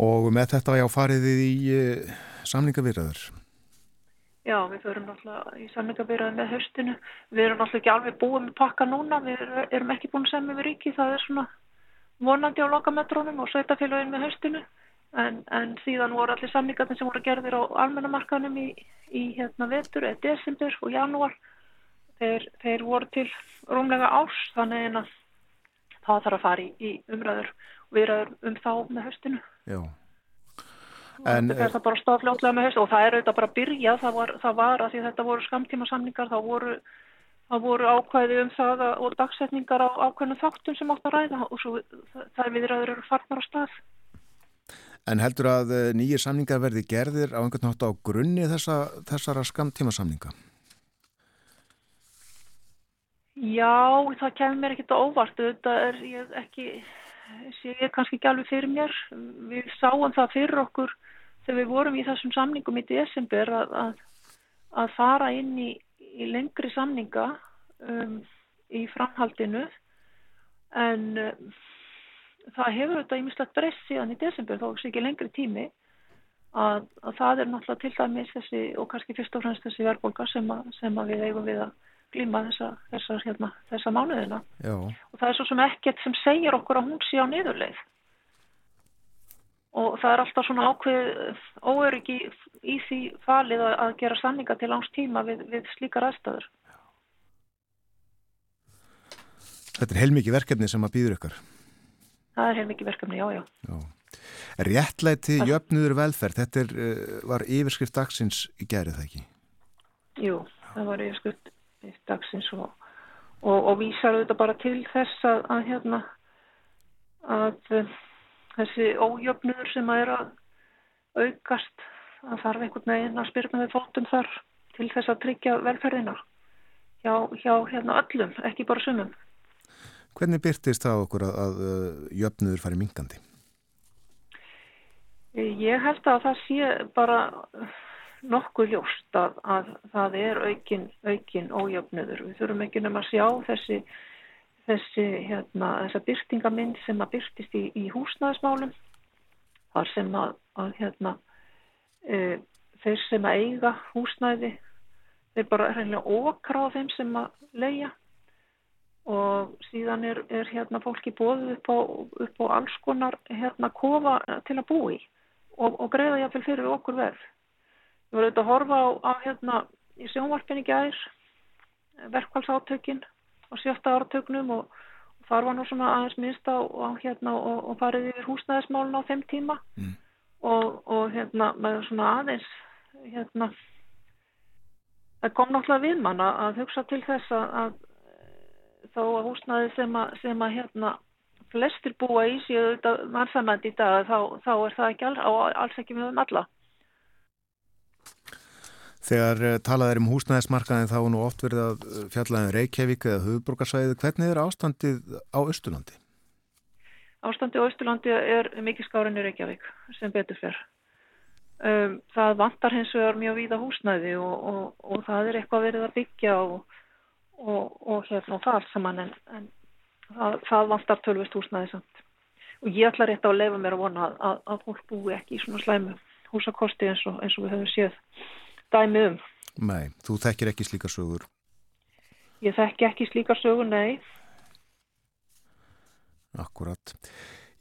Og með þetta já fariðið í uh, samlingavirðaður? Já, við förum náttúrulega í samlingabýraði með höstinu. Við erum náttúrulega ekki alveg búið með pakka núna. Við erum ekki búin semja við ríki. Það er svona vonandi á lokametrónum og sveitafélagin með höstinu. En, en síðan voru allir samlingarnir sem voru gerðir á almennamarkanum í, í hérna vetur eða desember og janúar. Þeir, þeir voru til rúmlega árs þannig að það þarf að fara í, í umræður og viðræður um þá með höstinu. Já. En, þetta það bara stafljótlega með haust og það er auðvitað bara að byrja, það var, það var að því þetta voru skamtíma samningar, þá voru, voru ákvæði um það og dagsetningar á ákveðinu þáttum sem átt að ræða og svo það er viðræður eru farnar á stað. En heldur að eh, nýjir samningar verði gerðir á einhvern nátt á grunni þessa, þessara skamtíma samninga? Já, það kemur mér ekkert á óvart, þetta er ég ekki, sé ég kannski ekki alveg fyrir mér, við sáum það fyrir okkur þegar við vorum í þessum samningum í desember að, að, að fara inn í, í lengri samninga um, í framhaldinu. En um, það hefur þetta ímislegt breyst síðan í desember þó ekki lengri tími að, að það er náttúrulega til dæmis þessi og kannski fyrst og fremst þessi verðbólka sem, sem að við eigum við að glíma þessa, þessa, hérna, þessa mánuðina Já. og það er svo sem ekkert sem segir okkur að hún sé á niðurleið og það er alltaf svona ákveð óöryggi í því falið að gera sanninga til langs tíma við, við slíkar aðstæður. Þetta er heilmikið verkefni sem að býður ykkur. Það er heilmikið verkefni, já, já. já. Réttlæti jöfnudur velferð, þetta er, uh, var yfirskrift dagsins í gerið það ekki? Jú, það var yfirskrift dagsins og, og, og vísar auðvitað bara til þess að, að hérna að þessi ójöfnur sem að er að aukast að þarf einhvern veginn að spyrna við fótum þar til þess að tryggja velferðina hjá, hjá hérna öllum, ekki bara sumum. Hvernig byrtist það okkur að, að jöfnur fari mingandi? Ég held að það sé bara nokkuð ljóst að, að það er aukin, aukin ójöfnöður. Við þurfum ekki nefn að sjá þessi, þessi hérna, byrtingamind sem að byrtist í, í húsnæðismálum þar sem að, að hérna, e, þeir sem að eiga húsnæði þeir bara reynilega okra á þeim sem að leia og síðan er, er hérna fólki bóðið upp á, upp á alls konar hérna kofa til að búi og, og greiða jáfnvel fyrir okkur verð. Við vorum auðvitað að horfa á, á hérna í sjónvarpinni gæðir verkvælsátökin á sjötta áratögnum og, og þar var nú svona aðeins minnst á, á hérna og, og farið yfir húsnæðismálun á þeim tíma mm. og hérna með svona aðeins hérna það kom náttúrulega við manna að hugsa til þess að þó að húsnaði sem að, sem að hérna flestir búa í síðu þetta mannsamandi í dag þá, þá er það ekki all, alls ekki með um alla. Þegar uh, talað er um húsnæðismarkaðin þá er nú oft verið að eh, fjallaðin um Reykjavík eða höfuborgarsæði. Hvernig er ástandið á Östurlandi? Ástandið á Östurlandi er mikið skárinni Reykjavík sem betur fyrr. Um, það vantar hins vegar mjög víða húsnæði og, og, og það er eitthvað verið að byggja og og, hérna þar saman en, en það, það vantar tölvist húsnaði samt og ég ætla rétt á að lefa mér að vona að, að fólk búi ekki í svona slæmu húsakosti eins og, eins við höfum séð dæmi um. Nei, þú þekkir ekki slíkar sögur? Ég þekki ekki slíkar sögur, nei. Akkurat.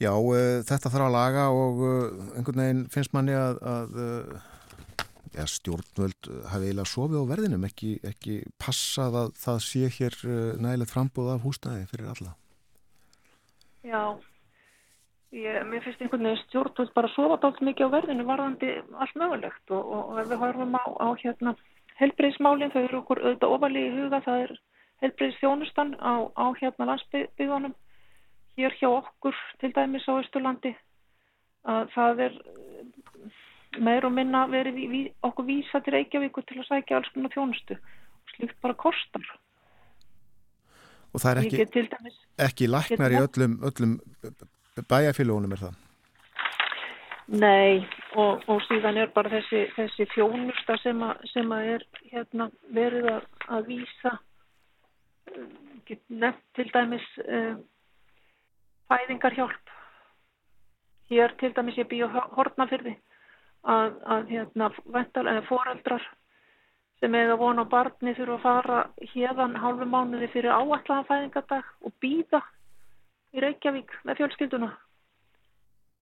Já, uh, þetta þarf að laga og uh, einhvern veginn finnst manni að, að uh, stjórnvöld hafi eiginlega sofið á verðinum, ekki, ekki passað að það sé hér nægilegt frambúð af húsnæði fyrir alla? Já, ég, mér finnst einhvern veginn stjórnvöld bara sofa dált mikið á verðinu varðandi allt mögulegt og, og, ef við horfum á, á hérna helbreyðsmálinn, þau eru okkur auðvitað ofalí í huga, það er helbreyðsþjónustan á, á hérna landsbyggðunum, hér hjá okkur til dæmis á Östurlandi, að það er meir og minna verið í, okkur vísa til Reykjavíku til að sækja alls konar þjónustu. Og slíkt bara kostar. Og það er ekki, ekki laknar í öllum, öllum bæjarfélagunum er það? Nei og, og síðan er bara þessi, þessi þjónusta sem, a, sem að er hérna, verið að, að vísa nefnt til dæmis uh, fæðingarhjálp hér til dæmis ég býð á hortnafyrði að, að hérna, foreldrar sem eiga vona barni þurfa að fara hérðan hálfu mánuði fyrir áallan fæðingadag og býða í Reykjavík með fjölskylduna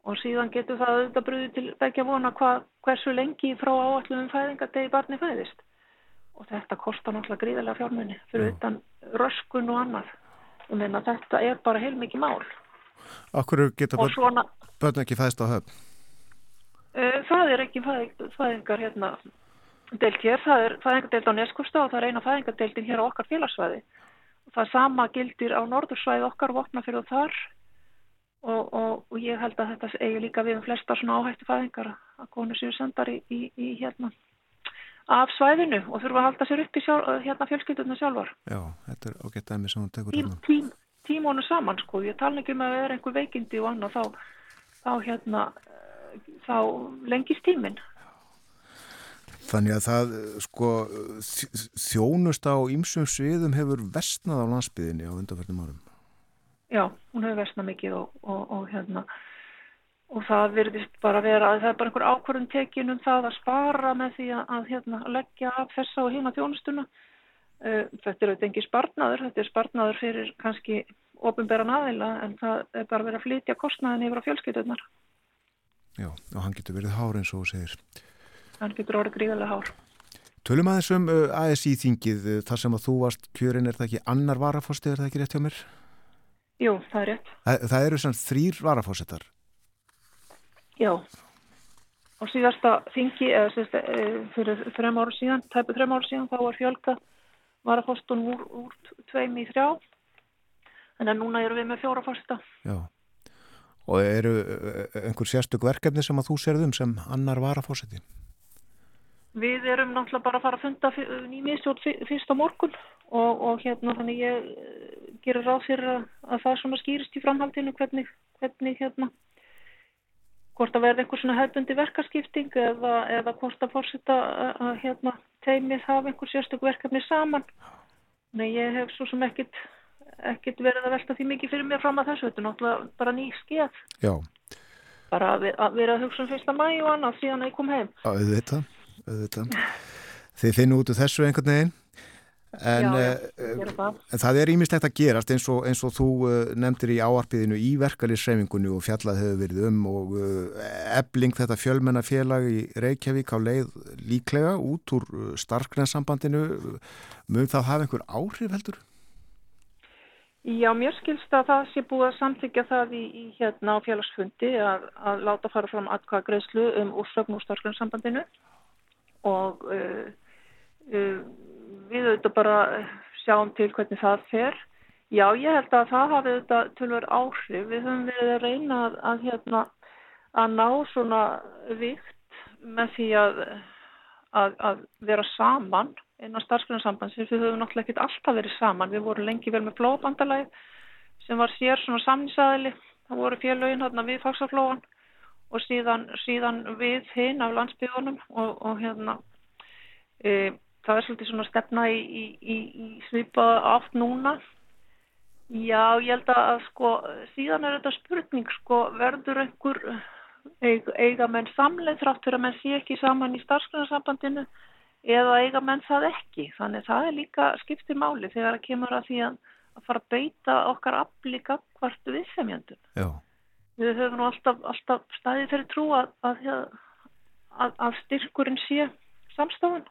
og síðan getur það auðvitað brúði til að vona hva, hversu lengi frá áallunum fæðingadegi barni fæðist og þetta kostar náttúrulega gríðarlega fjármunni fyrir Já. utan röskun og annað og meina þetta er bara heilmikið mál Akkur geta börn ekki fæðist á höfn? Eh, það er ekki fæðingar hérna deilt hér, það er fæðingadeild á Neskústa og það er eina fæðingadeildin hér á okkar félagsvæði. Það sama gildir á nordursvæði okkar og opna fyrir þar og, og, og ég held að þetta eigi líka við um flesta svona áhættu fæðingar að konu séu sendar í, í, í hérna af svæðinu og þurfa að halda sér upp í sjálf, hérna fjölskyldunum sjálfar. Já, þetta er ágætt aðeins sem hún tekur hérna. Tím, tímónu saman sko, ég tala ekki um að það er einhver veikindi og annað þá, þá hérna þá lengist tíminn. Þannig að það, sko, þjónust á ýmsum sviðum hefur vestnað á landsbyðinni á undanferðum árum. Já, hún hefur vestnað mikið og, og, og hérna, og það verðist bara vera að það er bara einhver ákvörðun tekin um það að spara með því að, að hérna, leggja af þessa og hérna þjónustuna. Þetta er auðvitað engi spartnaður, þetta er spartnaður fyrir kannski ofinbæra naðila en það er bara verið að flytja kostnaðin yfir á fjölskytunar. Já, og hann getur verið hár eins og segir. Hann getur orðið gríðarlega hár. Tölum aðeins um uh, ASI þingið uh, þar sem að þú varst kjörin, er það ekki annar varafósti, er það ekki rétt hjá mér? Jú, það er rétt. Það, það eru sem þrýr varafósitar? Já, og síðasta þingi, eða sérst, eh, fyrir þrem ára síðan, tæpu þrem ára síðan, þá var fjölka varafóstun úr, úr tveim í þrjá, en núna erum við með fjóra fósta. Já. Og eru eh, einhver sérstök verkefni sem að þú serðum sem annar var að fórseti? Við erum náttúrulega bara að fara að funda nýmiðstjórn fyrst á morgun og, og hérna þannig ég eh, gerir ráð fyrir að, að það svona skýrist í framhaldinu hvernig, hvernig hérna hvort að verða einhver svona hefbundi verkaskipting eða, eða hvort að fórsita að hérna teimið hafa einhver sérstök verkefni saman. Nei, ég hef svo sem ekkit, ekkit verið að velta því mikið fyrir mér fram að þessu, þetta er náttúrulega bara ný skeið. Já. Bara að, að vera að hugsa um fyrsta mæ og annað síðan að ég kom heim. Auðvitað, auðvitað. Þið finnum út úr þessu einhvern veginn. En, Já, uh, það. en það er ímislegt að gerast eins og, eins og þú uh, nefndir í áarpiðinu í verkaliðsreifingunni og fjallað hefur verið um og uh, ebling þetta fjölmennafélag í Reykjavík á leið líklega út úr starfgrænsambandinu mun það hafa einhver áhrif heldur? Já, mér skilst að það sé búið að samþykja það í, í hérna á félagsfundi að, að láta fara fram atkvæða greiðslu um úrsögn úr starfgrænsambandinu og við auðvitað bara sjáum til hvernig það fer. Já, ég held að það hafi auðvitað tölver áhrif. Við höfum verið að reyna að, að, hérna, að ná svona vikt með því að, að vera saman innan starfsgrunarsambandsins. Við höfum náttúrulega ekkert alltaf verið saman. Við vorum lengi vel með flóðbandalæg sem var sér svona samninsæðili. Það voru félögin hérna við fagsaflóan og síðan, síðan við hinn af landsbygðunum og, og hérna e, það er svolítið svona stefna í, í, í, í svipa átt núna. Já, ég held að sko, síðan er þetta spurning sko, verður einhver eiga, eiga menn samleið þrátt fyrir að menn sé ekki saman í starfsgrunarsambandinu eða eiga menn það ekki? Þannig það er líka skiptið máli þegar það kemur að því að, að fara að beita okkar aflíka hvort viðsemjöndum Já Við höfum nú alltaf, alltaf staðið fyrir trú að, að, að, að styrkurinn sé samstofan.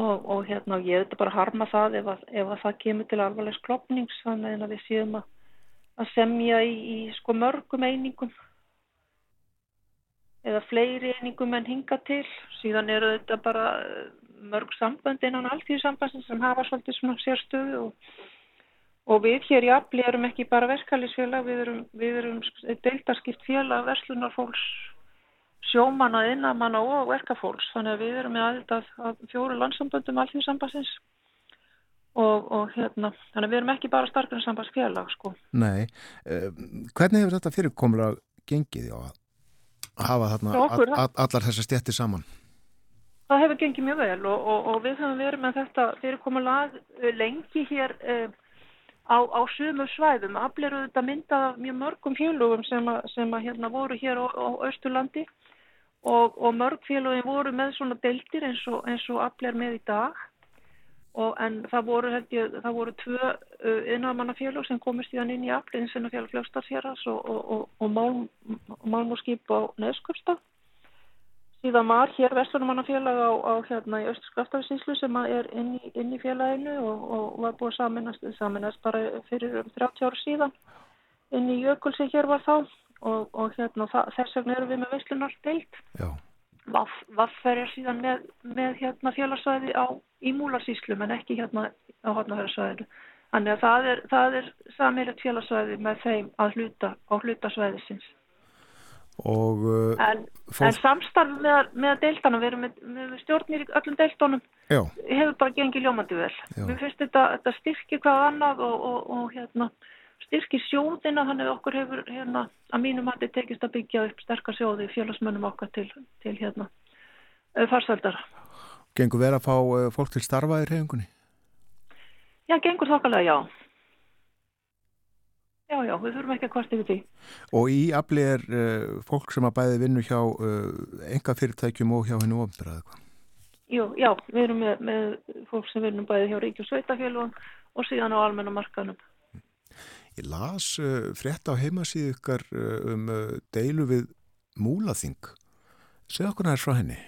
Og, og hérna, ég veit bara harma það ef, ef það kemur til alvarlegs klopnings þannig að við séum að semja í, í sko mörgum einingum eða fleiri einingum en hinga til. Síðan eru þetta bara mörg sambönd innan alltíðsambandin sem hafa svolítið svona sérstöðu og Og við hér í Afli erum ekki bara verkefælisfélag, við erum, erum deildarskipt félag verslunarfólks, sjómanna, innamanna og verkafólks. Þannig að við erum með aðeins að fjóru landsamböndum alþjóðsambansins og, og hérna, þannig að við erum ekki bara starfgrunnsambansfélag, sko. Nei, uh, hvernig hefur þetta fyrirkomlega gengið á að hafa þarna okkur, all, allar þessar stjættir saman? Það hefur gengið mjög vel og, og, og við höfum verið með þetta fyrirkomlega lengi hér uh, á, á sumur svæðum. Afl eru þetta myndað af mjög mörgum félögum sem, a, sem að hérna voru hér á, á Östurlandi og, og mörg félögum voru með svona deltir eins og, og afl er með í dag. Og, en það voru, ég, það voru tvö innamannafélög sem komist í hann inn í afl, eins og félög fljóstarsfjæras og, og málmúskip á Neskjöpstað. Síðan var hér Vestlunumannafélag á, á hérna í Östurskaftafinsíslu sem er inn í, inn í félaginu og, og var búið saminast, saminast bara fyrir um 30 ára síðan inn í Jökul sem hér var þá og, og hérna þess vegna erum við með Vestlunar deilt. Vaffer er síðan með, með hérna félagsvæði á í Múlarsíslu en ekki hérna á hotnafjörðsvæðinu. Þannig að það er, er samilegt félagsvæði með þeim að hluta á hlutasvæðisins. Og, uh, en, fólk... en samstarf með, með deiltana, við erum með, með stjórnir í öllum deiltónum, hefur bara gengið ljómandi vel. Já. Við finnst þetta, þetta styrkir hvað annað og, og, og hérna, styrkir sjóðina, þannig að okkur hefur hérna, að mínum hætti tekist að byggja upp sterkar sjóði félagsmönnum okkar til, til hérna, farsældar. Gengur verið að fá uh, fólk til starfa í reyfingunni? Já, gengur þokkalega, já. Já, já, við þurfum ekki að kvarta yfir því. Og í afli er uh, fólk sem að bæði vinnu hjá uh, enga fyrirtækjum og hjá hennu ofnbyrðað eitthvað? Jú, já, við erum með, með fólk sem vinnum bæði hjá Ríkjum Sveitafélagum og síðan á almenna markanum. Ég las uh, frétt á heimasíðu ykkar um deilu við múlaþing. Segð okkur nær frá henni.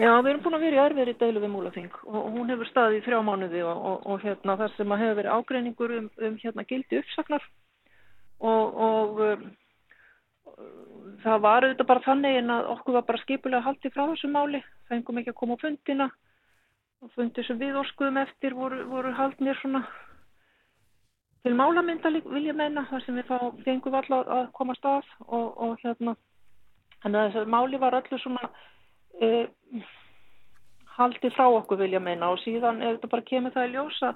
Já, við erum búin að vera í erfiðri deilu við múlaþing og hún hefur staðið í þrjá mánuði og, og, og hérna, þar sem að hefur verið ágreiningur um, um hérna, gildi uppsaknar og, og um, það var auðvitað bara þannig en að okkur var bara skipulega haldið frá þessu máli, fengum ekki að koma á fundina. Og fundir sem við óskuðum eftir voru, voru haldnir svona til málamynda vil ég meina þar sem við fá, fengum alltaf að komast af og, og hérna þannig að þessu máli var öllu svona e, haldið frá okkur vil ég meina. Og síðan er þetta bara kemur það í ljósa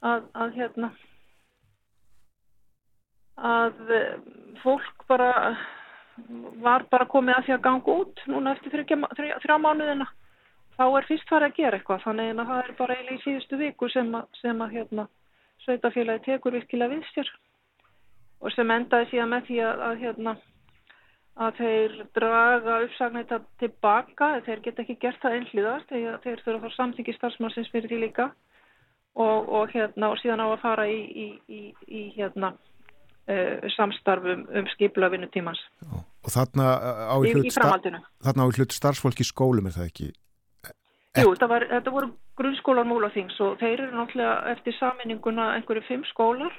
að, að hérna að eh, fólk bara var bara komið að því að ganga út núna eftir þrjá, þrjá mánuðina. Þá er fyrst farið að gera eitthvað þannig að það er bara eiginlega í síðustu viku sem að, sem að hérna, sveitafélagi tekur virkilega við sér. Og sem endaði síðan með því að, að hérna að þeir draga uppsagnæta tilbaka, þeir geta ekki gert það einhliðast, þeir, þeir þurfa að fara samþyggi starfsmannsins fyrir því líka. Og, og, hérna, og síðan á að fara í, í, í, í hérna, samstarfum um skipla vinnutímans. Og þarna á hlut, star, þarna á hlut starfsfólki skólum er það ekki? Jú, var, þetta voru grunnskólar múlaþings og þeir eru náttúrulega eftir saminninguna einhverju fimm skólar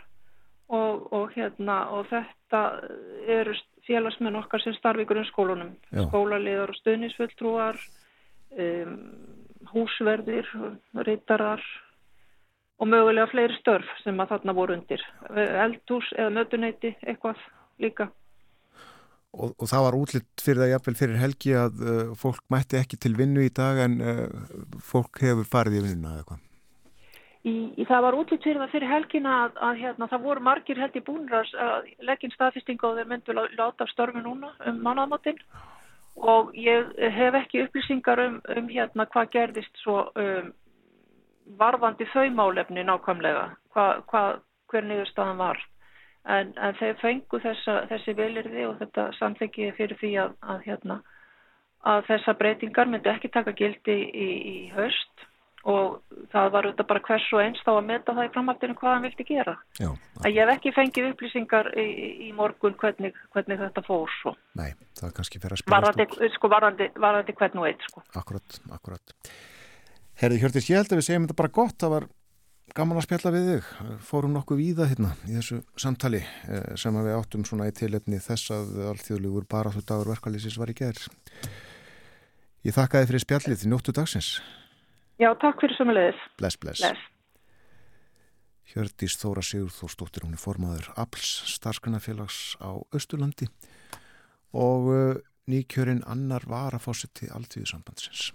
og, og hérna og þetta eru félagsmenn okkar sem starfi í grunnskólunum, skólaliðar og stöðnisfulltrúar, um, húsverðir, reytarar og mögulega fleiri störf sem að þarna voru undir, eldhús eða mötuneyti eitthvað líka. Og, og það var útlitt fyrir það jafnvel fyrir helgi að uh, fólk mætti ekki til vinnu í dag en uh, fólk hefur farið í vinnuna eða eitthvað? Í, í það var útlýtt fyrir það fyrir helgina að, að hérna, það voru margir held í búinras að leggja staðfestinga og þeir myndu láta störfi núna um mannaðmáttin og ég hef ekki upplýsingar um, um hérna hvað gerðist svo um, varðandi þau málefni nákvæmlega hva, hva, hver niðurstaðan var en, en þeir fengu þessa, þessi velirði og þetta samþengi fyrir því að, að, hérna, að þessa breytingar myndu ekki taka gildi í, í haust og það var auðvitað bara hvers og eins þá að meta það í framhaldinu hvað hann vildi gera. Já, að ég hef ekki fengið upplýsingar í, í morgun hvernig, hvernig þetta fór svo. Nei, það er kannski fyrir að spila stúl. Sko varandi, varandi hvern og eitt sko. Akkurat, akkurat. Herði Hjörtis, ég held að við segjum þetta bara gott, það var gaman að spjalla við þig. Fórum nokkuð víða hérna í þessu samtali eh, sem við áttum svona í tilefni þess að allþjóðlugur bara þú dagur verkvalísis var í gerð. Ég þakkaði fyrir spjallið, njóttu dagsins. Já, takk fyrir sömulegis. Bless, bless. bless. Hjördís Þóra Sigurþórsdóttir, hún er formaður APLS starfsgrunafélags á Östurlandi og uh, nýkjörinn annar var að fórseti alltíðu sambandsins.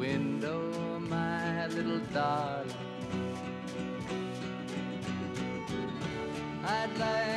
Window, my little darling. I'd like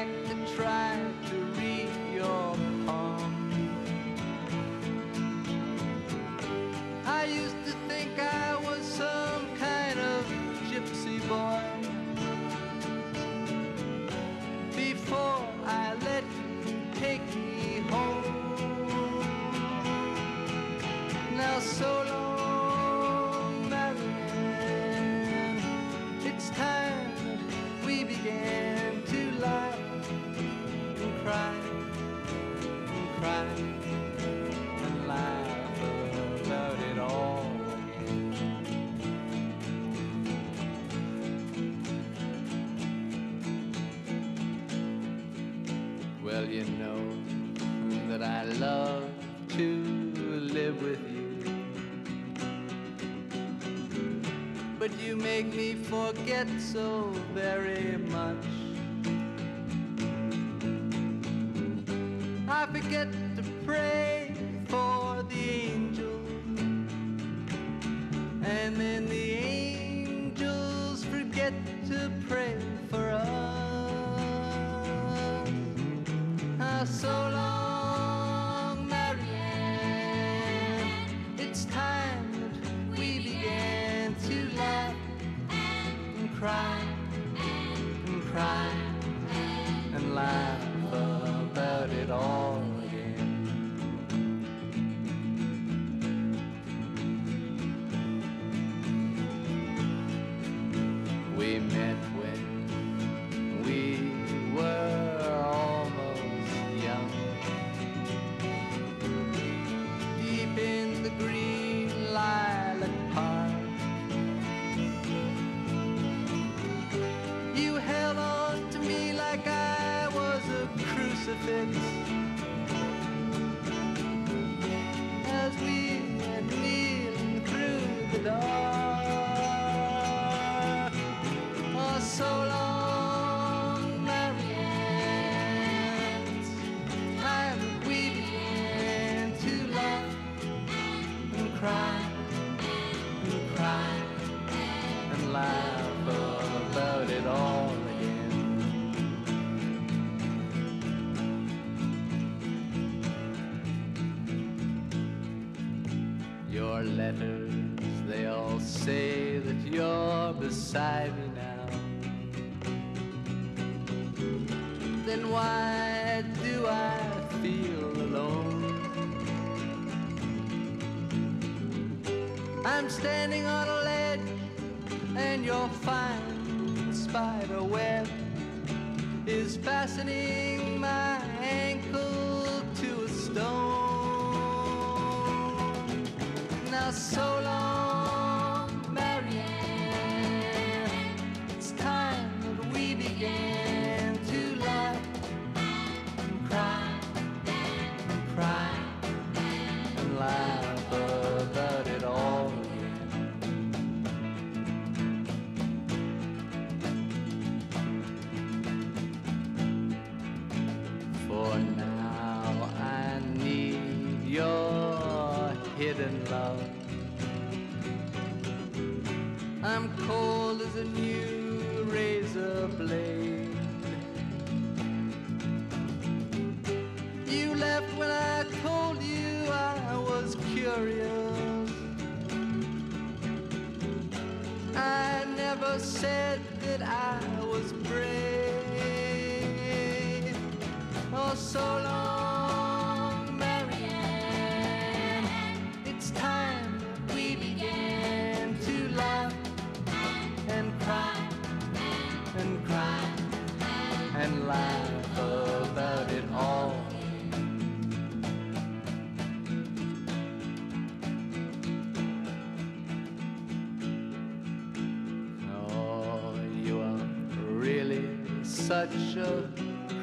you make me forget so very much. I forget to pray for the angels, and then the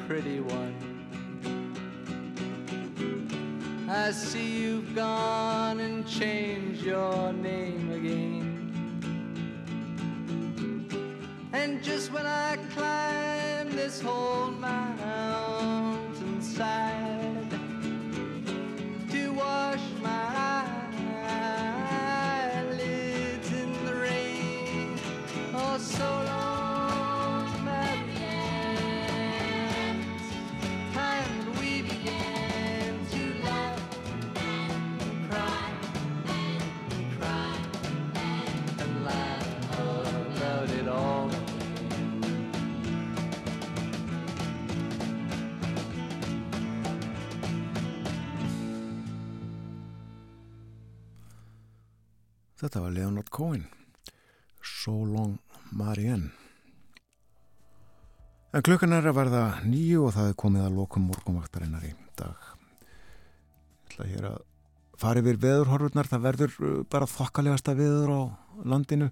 pretty one. I see you've gone and changed your name again. And just when I climb this whole mountainside Þetta var Leonard Cohen. So Long Marianne. En klukkan er að verða nýju og það er komið að lokum morgunvaktarinnar í dag. Ég ætla hér að fara yfir veðurhorfurnar. Það verður uh, bara þokkalegasta veður á landinu.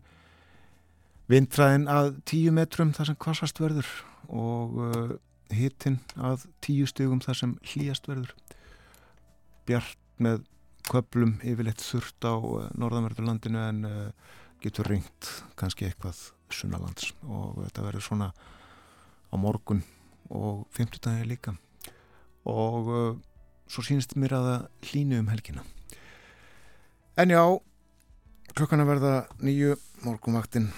Vindræðin að tíu metrum þar sem kvassast verður og uh, hittinn að tíu stugum þar sem hlýjast verður. Bjart með köplum yfirleitt þurft á uh, norðanverðurlandinu en uh, getur ringt kannski eitthvað sunnalands og þetta verður svona á morgun og fymtudagi líka. Og uh, svo sínist mér að það hlínu um helgina. En já klukkan að verða nýju morgunvaktin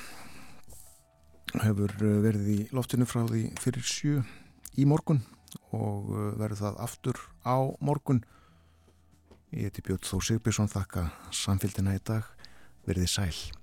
hefur verið í loftinu frá því fyrir sjö í morgun og verður það aftur á morgun Ég heiti Björn Þó Sigbjörnsson, þakka samfélgina í dag, verðið sæl.